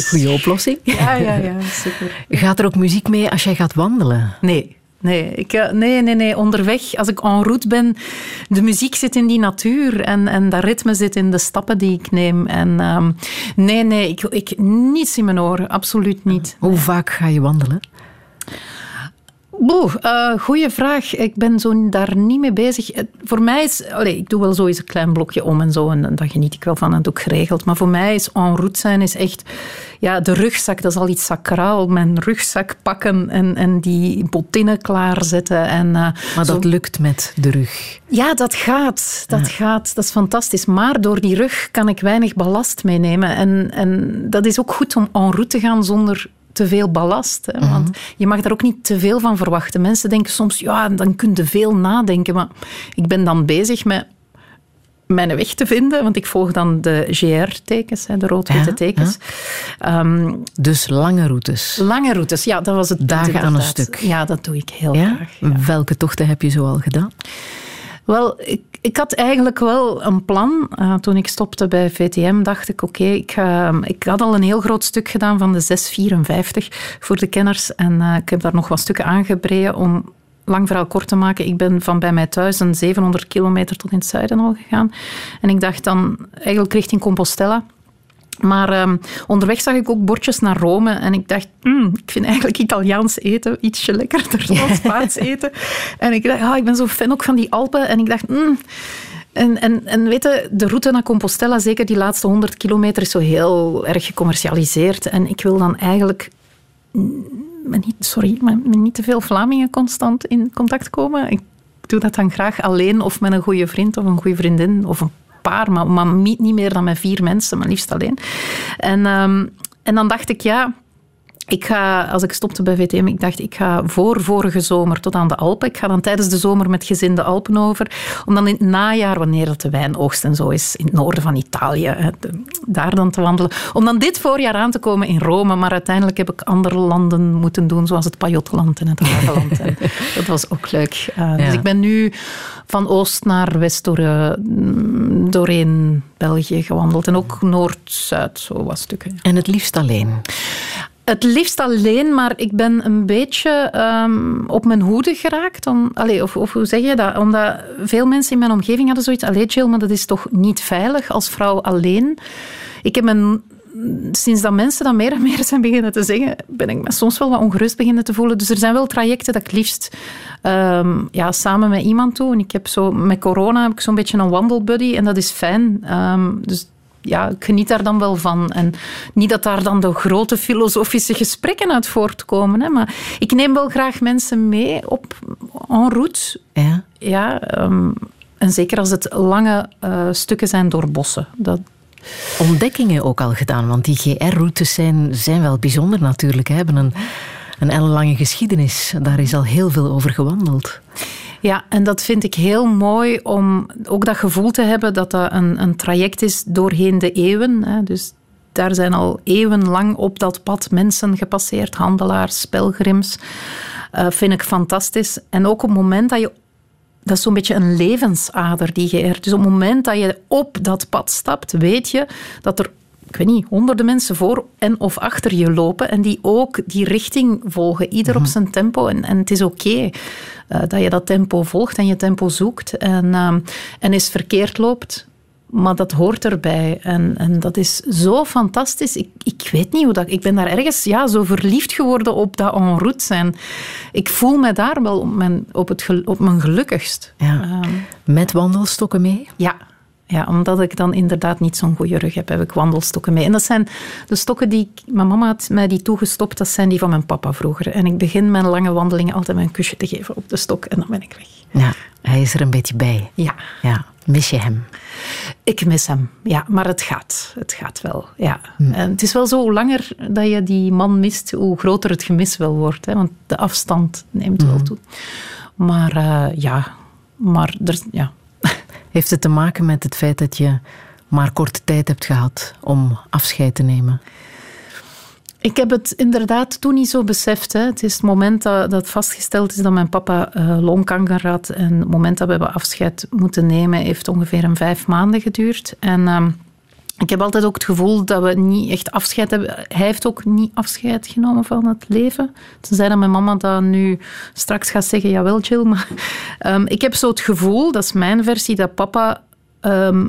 Goeie oplossing. ja, ja, ja, super. Gaat er ook muziek mee als jij gaat wandelen? Nee. Nee, ik, eh, nee, nee, nee, onderweg, als ik en route ben, de muziek zit in die natuur en, en dat ritme zit in de stappen die ik neem. En ehm, nee, nee, ik, ik, niets in mijn oren, absoluut niet. Hoe vaak ga je wandelen? Boe, eh, goeie vraag. Ik ben zo daar niet mee bezig. Het- Voor mij is... Allez, ik doe wel zo eens een klein blokje om en zo. En, en daar geniet ik wel van en ik geregeld. Maar voor mij is en route zijn is echt... Ja, de rugzak, dat is al iets sacraal. Mijn rugzak pakken en, en die botinnen klaarzetten. En, eh, Maar zo- dat lukt met de rug. ja, dat gaat. Dat gaat. Dat is fantastisch. Maar door die rug kan ik weinig ballast meenemen. En, en dat is ook goed om en route te gaan zonder te veel ballast. Hè? Want je mag daar ook niet te veel van verwachten. Mensen denken soms, ja, dan kun je veel nadenken. Maar ik ben dan bezig met mijn weg te vinden. Want ik volg dan de GR-tekens, de rood-witte Ja, tekens. Ehm, Dus lange routes. lange routes, ja, dat was het punt, Dagen aan een stuk. Ja, dat doe ik heel Ja? graag. Welke tochten heb je zo al gedaan? Wel, ik, ik had eigenlijk wel een plan. Eh, toen ik stopte bij VTM dacht ik, oké, ik, ik had al een heel groot stuk gedaan van de 654 voor de kenners. En eh, ik heb daar nog wat stukken aangebreid om lang verhaal kort te maken. Ik ben van bij mij thuis een 700 kilometer tot in het zuiden al gegaan. En ik dacht dan eigenlijk richting Compostela. Maar ehm, onderweg zag ik ook bordjes naar Rome en ik dacht, "Hmm, ik vind eigenlijk Italiaans eten ietsje lekkerder dan Spaans eten. En ik dacht, ah, ik ben zo fan ook van die Alpen. En ik dacht, "Hmm." en, en, en weet je, de route naar Compostela, zeker die laatste 100 kilometer, is zo heel erg gecommercialiseerd. En ik wil dan eigenlijk met niet, sorry, maar met niet te veel Vlamingen constant in contact komen. Ik doe dat dan graag alleen of met een goede vriend of een goede vriendin of een paar, maar, maar niet meer dan met vier mensen, maar liefst alleen. En, ehm, en dan dacht ik, ja, ik ga, als ik stopte bij VTM, ik dacht, ik ga voor vorige zomer tot aan de Alpen. Ik ga dan tijdens de zomer met gezin de Alpen over. Om dan in het najaar, wanneer dat de wijnoogst en zo is, in het noorden van Italië, daar dan te wandelen. Om dan dit voorjaar aan te komen in Rome. Maar uiteindelijk heb ik andere landen moeten doen, zoals het Pajotland en het Hageland. Dat was ook leuk. Uh, Dus ik ben nu van oost naar west door, eh, doorheen België gewandeld. En ook noord-zuid, zo wat stukken. En het liefst alleen. Het liefst alleen, maar ik ben een beetje ehm, op mijn hoede geraakt. Om, of, hoe zeg je dat? Omdat veel mensen in mijn omgeving hadden zoiets. Allee, Jill, maar dat is toch niet veilig als vrouw alleen? Ik heb mijn sinds dat mensen dat meer en meer zijn beginnen te zeggen, ben ik me soms wel wat ongerust beginnen te voelen. Dus er zijn wel trajecten dat ik liefst ehm, ja, samen met iemand doe. En ik heb zo, met corona heb ik zo'n beetje een wandelbuddy en dat is fijn. Ehm, dus ja, ik geniet daar dan wel van. En niet dat daar dan de grote filosofische gesprekken uit voortkomen. Hè, maar ik neem wel graag mensen mee op en route. Ja. Ja, ehm, en zeker als het lange eh, stukken zijn door bossen. Dat, Ontdekkingen ook al gedaan, want die GR-routes zijn, zijn wel bijzonder natuurlijk. Hè. Hebben een, een ellenlange geschiedenis. Daar is al heel veel over gewandeld. Ja, en dat vind ik heel mooi om ook dat gevoel te hebben dat dat een, een traject is doorheen de eeuwen. Hè. Dus daar zijn al eeuwenlang op dat pad mensen gepasseerd, handelaars, pelgrims. Uh, vind ik fantastisch. En ook op het moment dat je dat is zo'n beetje een levensader die je. Dus op het moment dat je op dat pad stapt, weet je dat er ik weet niet, honderden mensen voor en of achter je lopen en die ook die richting volgen, ieder op zijn tempo. En, en het is oké eh, dat je dat tempo volgt en je tempo zoekt. En, ehm, en het verkeerd loopt, maar dat hoort erbij. En, en dat is zo fantastisch. Ik, ik weet niet hoe dat... Ik ben daar ergens ja, zo verliefd geworden op dat en route zijn. Ik voel me daar wel op mijn, op het, op mijn gelukkigst. Ja. Ehm, Met wandelstokken mee? ja. Ja, omdat ik dan inderdaad niet zo'n goede rug heb, heb ik wandelstokken mee. En dat zijn de stokken die ik- mijn mama had mij die toegestopt, dat zijn die van mijn papa vroeger. En ik begin mijn lange wandelingen altijd met een kusje te geven op de stok en dan ben ik weg. Ja, hij is er een beetje bij. Ja, Ja, mis je hem? ik mis hem. Ja, maar het gaat. Het gaat wel. Ja. En het is wel zo, hoe langer dat je die man mist, hoe groter het gemis wel wordt. Hè? Want de afstand neemt wel toe. Maar eh, ja, maar er, ja, Heeft het te maken met het feit dat je maar korte tijd hebt gehad om afscheid te nemen? Ik heb het inderdaad toen niet zo beseft. Hè. Het is het moment dat, dat vastgesteld is dat mijn papa eh, longkanker had. En het moment dat we hebben afscheid moeten nemen, heeft ongeveer een vijf maanden geduurd. En ehm, ik heb altijd ook het gevoel dat we niet echt afscheid hebben. Hij heeft ook niet afscheid genomen van het leven. Tenzij dat mijn mama dat nu straks gaat zeggen, jawel Jill. Maar ehm, ik heb zo het gevoel, dat is mijn versie, dat papa... ehm,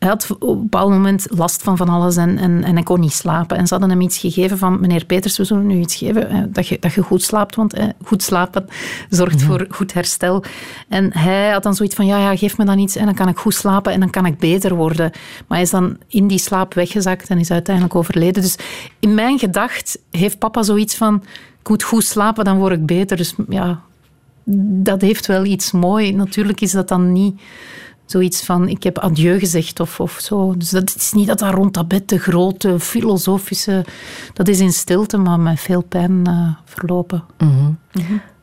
hij had op een bepaald moment last van van alles en, en, en hij kon niet slapen. En ze hadden hem iets gegeven van, meneer Peters, we zullen nu iets geven, eh, dat je, dat je goed slaapt, want eh, goed slapen zorgt voor goed herstel. En hij had dan zoiets van, ja, ja, geef me dan iets en dan kan ik goed slapen en dan kan ik beter worden. Maar hij is dan in die slaap weggezakt en is uiteindelijk overleden. Dus in mijn gedacht heeft papa zoiets van, ik moet goed slapen, dan word ik beter. Dus ja, dat heeft wel iets mooi. Natuurlijk is dat dan niet zoiets van ik heb adieu gezegd of, of zo. Dus dat is niet dat daar rond dat bed de grote filosofische... Dat is in stilte, maar met veel pijn eh, verlopen.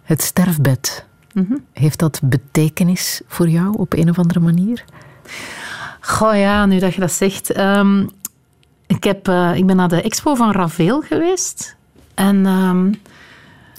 Het sterfbed, Mhm. heeft dat betekenis voor jou op een of andere manier? Goh ja, nu dat je dat zegt. ehm, ik, heb, eh, ik ben naar de expo van Ravel geweest. En ehm,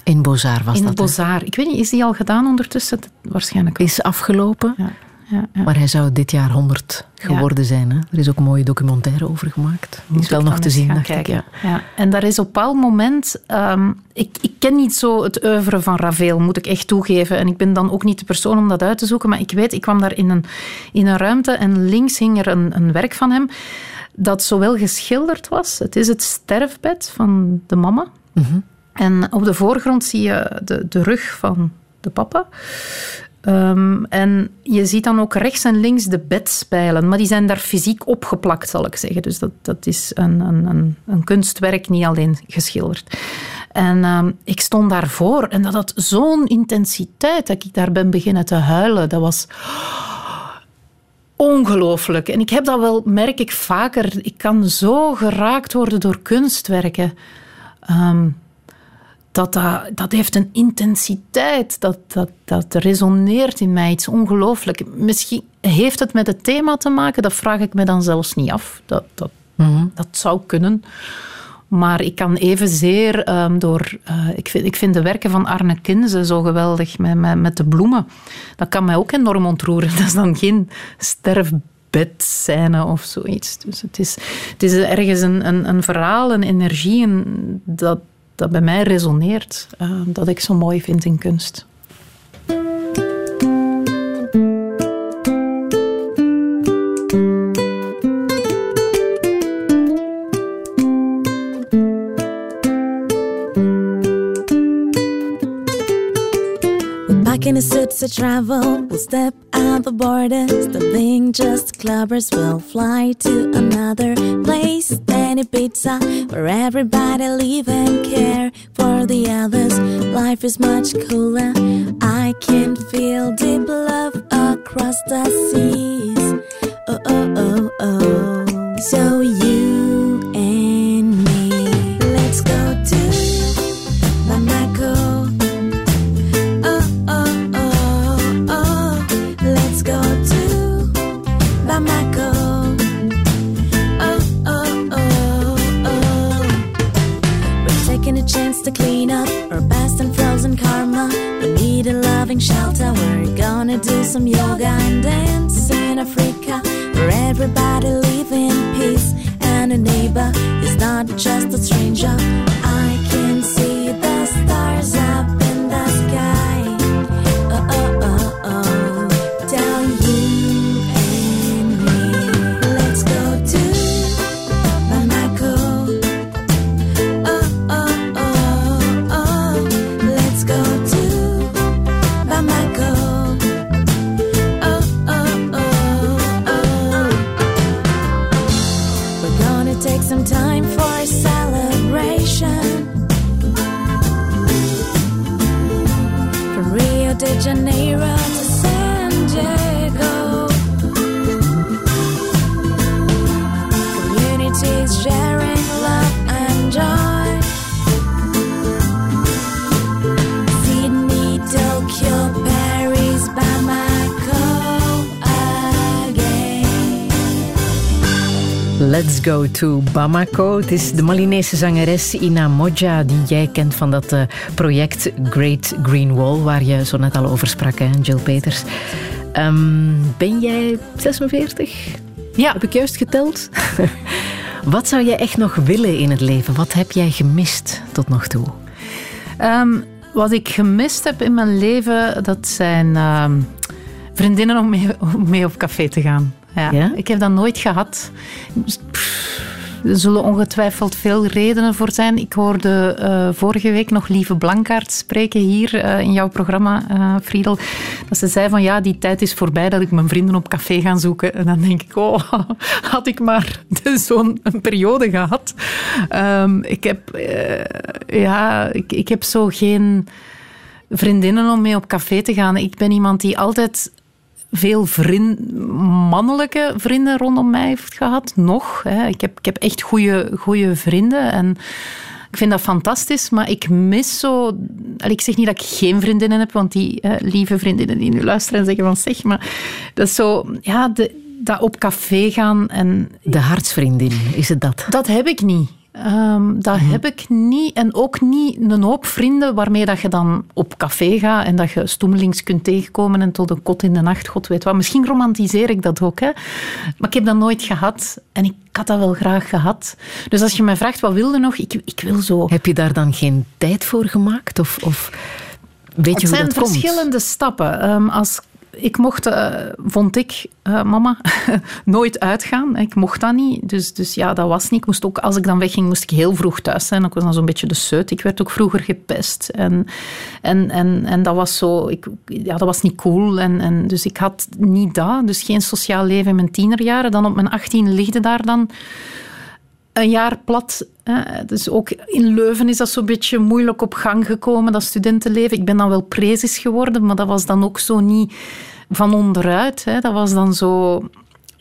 In Bozar was in dat. hè? Bozar. Ik weet niet, is die al gedaan ondertussen? Waarschijnlijk wel. Is afgelopen, Ja, ja, maar hij zou dit jaar 100 geworden zijn. Hè? Er is ook een mooie documentaire over gemaakt. Die is wel nog te zien, dacht ik. kijken. Ja. Ja. En daar is op een bepaald moment... ehm, ik, ik ken niet zo het oeuvre van Ravel, moet ik echt toegeven. En ik ben dan ook niet de persoon om dat uit te zoeken. Maar ik weet, ik kwam daar in een, in een ruimte en links hing er een, een werk van hem dat zowel geschilderd was. Het is het sterfbed van de mama. En op de voorgrond zie je de, de rug van de papa. Ehm, en je ziet dan ook rechts en links de bedspijlen, maar die zijn daar fysiek opgeplakt, zal ik zeggen. Dus dat, dat is een, een, een, kunstwerk, niet alleen geschilderd. En ehm, ik stond daarvoor en dat had zo'n intensiteit dat ik daar ben beginnen te huilen. Dat was ongelooflijk. En ik heb dat wel, merk ik vaker. Ik kan zo geraakt worden door kunstwerken. Ehm, dat, dat, dat heeft een intensiteit. Dat, dat, dat resoneert in mij iets ongelooflijk. Misschien heeft het met het thema te maken. Dat vraag ik me dan zelfs niet af. Dat, dat, dat zou kunnen. Maar ik kan evenzeer ehm, door... eh, ik, vind, ik vind de werken van Arne Kinze zo geweldig met, met, met de bloemen. Dat kan mij ook enorm ontroeren. Dat is dan geen sterfbedscène of zoiets. Dus het is, het is ergens een, een, een verhaal, een energie en dat, dat bij mij resoneert. eh, dat ik zo mooi vind in kunst. The suits travel. We'll step out the borders. The being just clubbers will fly to another place. Danny Pizza, where everybody live and care for the others. Life is much cooler. I can feel deep love across the seas. Oh, oh, oh, oh. So you and me, let's go to shelter. We're gonna do some yoga and dance in Africa, where everybody live in peace And a neighbor. is not just a stranger. Let's go to Bamako. Het is de Malinese zangeres Ina Modja die jij kent van dat eh, project Great Green Wall, waar je zo net al over sprak, hè, Jill Peters. Ehm, ben jij 46? Ja. Heb ik juist geteld? Wat zou jij echt nog willen in het leven? Wat heb jij gemist tot nog toe? Ehm, wat ik gemist heb in mijn leven, dat zijn ehm, vriendinnen om mee, om mee op café te gaan. Ja. Ja? Ik heb dat nooit gehad. Pff, Er zullen ongetwijfeld veel redenen voor zijn. Ik hoorde eh, vorige week nog Lieve Blankaart spreken hier eh, in jouw programma, eh, Friedel. Dat ze zei van ja, die tijd is voorbij dat ik mijn vrienden op café ga zoeken. En dan denk ik, oh, had ik maar zo'n een periode gehad. Ehm, ik, heb, ja, ik, ik heb zo geen vriendinnen om mee op café te gaan. Ik ben iemand die altijd veel vriend, mannelijke vrienden rondom mij heeft gehad. Nog. Hè. Ik, heb, ik heb echt goede vrienden. En ik vind dat fantastisch, maar ik mis zo... Ik zeg niet dat ik geen vriendinnen heb, want die eh, lieve vriendinnen die nu luisteren en zeggen van zeg, maar dat is zo... Ja, de, dat op café gaan en... De hartsvriendin, is het dat? Dat heb ik niet. Ehm, dat heb ik niet. En ook niet een hoop vrienden waarmee dat je dan op café gaat en dat je stoemelings kunt tegenkomen en tot een kot in de nacht, god weet wat. Misschien romantiseer ik dat ook, hè. Maar ik heb dat nooit gehad. En ik had dat wel graag gehad. Dus als je mij vraagt, wat wil je nog? Ik, ik wil zo... Heb je daar dan geen tijd voor gemaakt? Of, of weet je Het hoe zijn dat komt? verschillende stappen. Ehm, als ik mocht, eh, vond ik, eh, mama, nooit uitgaan. Ik mocht dat niet. Dus, dus ja, dat was niet. Ik moest ook, als ik dan wegging, moest ik heel vroeg thuis zijn. Ik was dan zo'n beetje de seut. Ik werd ook vroeger gepest. En, en, en, en dat was zo... Ik, ja, dat was niet cool. En, en, dus ik had niet dat. Dus geen sociaal leven in mijn tienerjaren. Dan op mijn 18 ligde daar dan een jaar plat. Hè. Dus ook in Leuven is dat zo'n beetje moeilijk op gang gekomen, dat studentenleven. Ik ben dan wel prezes geworden, maar dat was dan ook zo niet van onderuit. Hè. Dat was dan zo...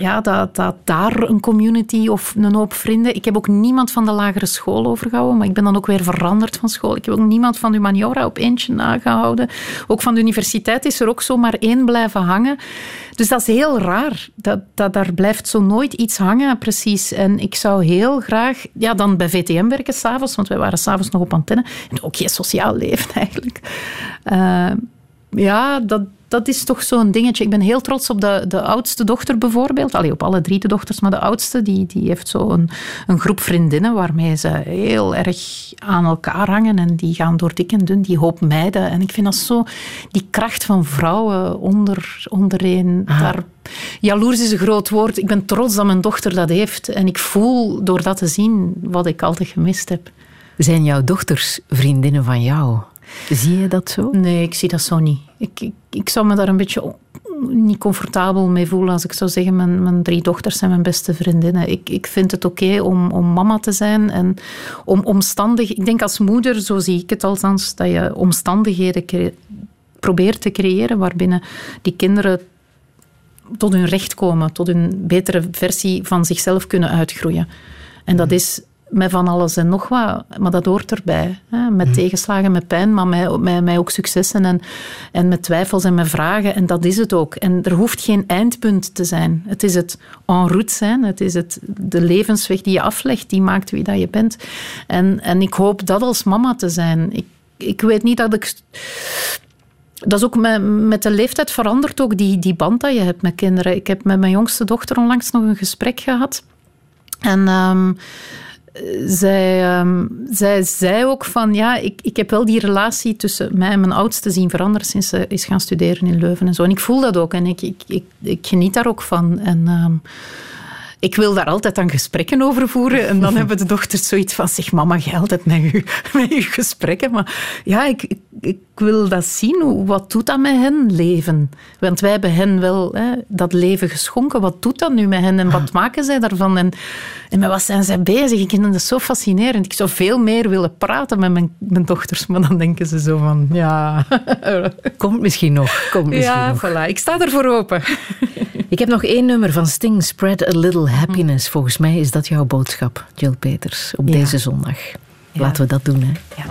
Ja, dat, dat daar een community of een hoop vrienden. Ik heb ook niemand van de lagere school overgehouden, maar ik ben dan ook weer veranderd van school. Ik heb ook niemand van humaniora op eentje nagehouden. Ook van de universiteit is er ook zomaar één blijven hangen. Dus dat is heel raar. Dat, dat, daar blijft zo nooit iets hangen, precies. En ik zou heel graag ja, dan bij VTM werken s'avonds, want wij waren s'avonds nog op antenne. En ook geen sociaal leven eigenlijk. Eh, ja, dat, dat is toch zo'n dingetje. Ik ben heel trots op de, de oudste dochter bijvoorbeeld. Allee, op alle drie de dochters, maar de oudste die, die heeft zo een, een groep vriendinnen waarmee ze heel erg aan elkaar hangen en die gaan door dik en dun, die hoop meiden. En ik vind dat zo, die kracht van vrouwen onder, ondereen, daar... Jaloers is een groot woord. Ik ben trots dat mijn dochter dat heeft. En ik voel door dat te zien wat ik altijd gemist heb. Zijn jouw dochters vriendinnen van jou? Zie je dat zo? Nee, ik zie dat zo niet. Ik, ik, ik zou me daar een beetje niet comfortabel mee voelen als ik zou zeggen mijn, mijn drie dochters zijn mijn beste vriendinnen. Ik, ik vind het oké om, om mama te zijn en om omstandig. Ik denk als moeder, zo zie ik het althans, dat je omstandigheden probeert te creëren waarbinnen die kinderen tot hun recht komen, tot hun betere versie van zichzelf kunnen uitgroeien. En dat is met van alles en nog wat, maar dat hoort erbij. Hè? Met tegenslagen, met pijn, maar met, met, met ook successen en, en met twijfels en met vragen. En dat is het ook. En er hoeft geen eindpunt te zijn. Het is het en route zijn, het is het, de levensweg die je aflegt, die maakt wie dat je bent. En, en ik hoop dat als mama te zijn. Ik, ik weet niet dat ik dat is ook met, met de leeftijd verandert ook die, die band dat je hebt met kinderen. Ik heb met mijn jongste dochter onlangs nog een gesprek gehad. En ehm, zij, ehm, zij zei ook van, ja, ik, ik heb wel die relatie tussen mij en mijn oudste zien veranderen sinds ze is gaan studeren in Leuven en zo. En ik voel dat ook en ik, ik, ik, ik geniet daar ook van. En ehm, ik wil daar altijd dan gesprekken over voeren. En dan hebben de dochters zoiets van, zeg mama, jij altijd met je, met je gesprekken. Maar ja, ik, ik, ik wil dat zien. Wat doet dat met hen, leven? Want wij hebben hen wel hè, dat leven geschonken. Wat doet dat nu met hen en wat maken zij daarvan? En, en met wat zijn zij bezig? Ik vind dat zo fascinerend. Ik zou veel meer willen praten met mijn, mijn dochters. Maar dan denken ze zo van, ja... Komt misschien nog. Komt misschien Ja, nog. voilà. Ik sta ervoor open. Ik heb nog één nummer van Sting, Spread a Little Happiness. Volgens mij is dat jouw boodschap, Jill Peters, op Ja. deze zondag. Laten we dat doen, hè. Ja.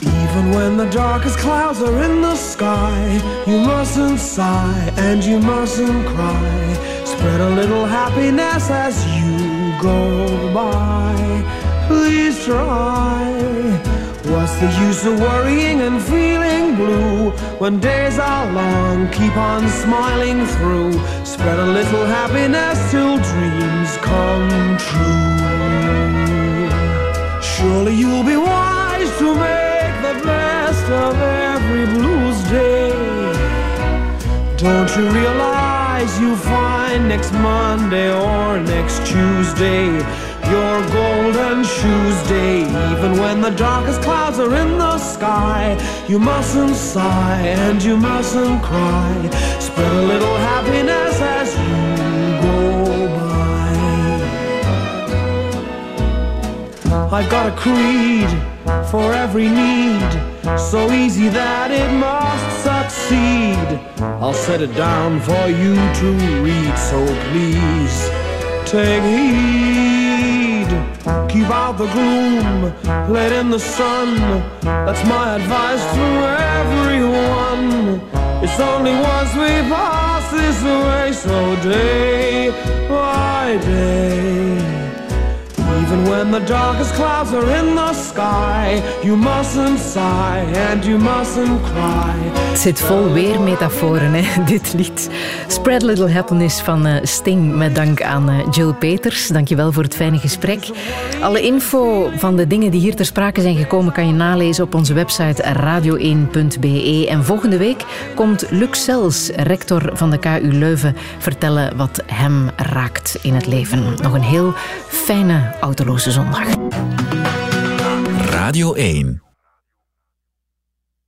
Even when the darkest clouds are in the sky, you mustn't sigh and you mustn't cry. Spread a little happiness as you go by. Please try. What's the use of worrying and feeling blue when days are long? Keep on smiling through. Spread a little happiness till dreams come true. Surely you'll be wise to make the best of every blues day. Don't you realize you'll find next Monday or next Tuesday your golden shoes day? Even when the darkest clouds are in the sky, you mustn't sigh and you mustn't cry. Spread a little happiness as you go by. I've got a creed for every need, so easy that it must succeed. I'll set it down for you to read, so please take heed. Keep out the gloom, let in the sun. That's my advice to everyone. It's only once we pass this way, so day by day. When the darkest clouds are in the sky, you mustn't sigh and you mustn't cry. Het zit vol weer metaforen, hè, dit lied. Spread Little Happiness van eh, Sting, met dank aan eh, Jill Peters. Dankjewel voor het fijne gesprek. Alle info van de dingen die hier ter sprake zijn gekomen kan je nalezen op onze website radio1.be. En volgende week komt Luc Sels, rector van de KU Leuven, vertellen wat hem raakt in het leven. Nog een heel fijne zondag. Radio 1.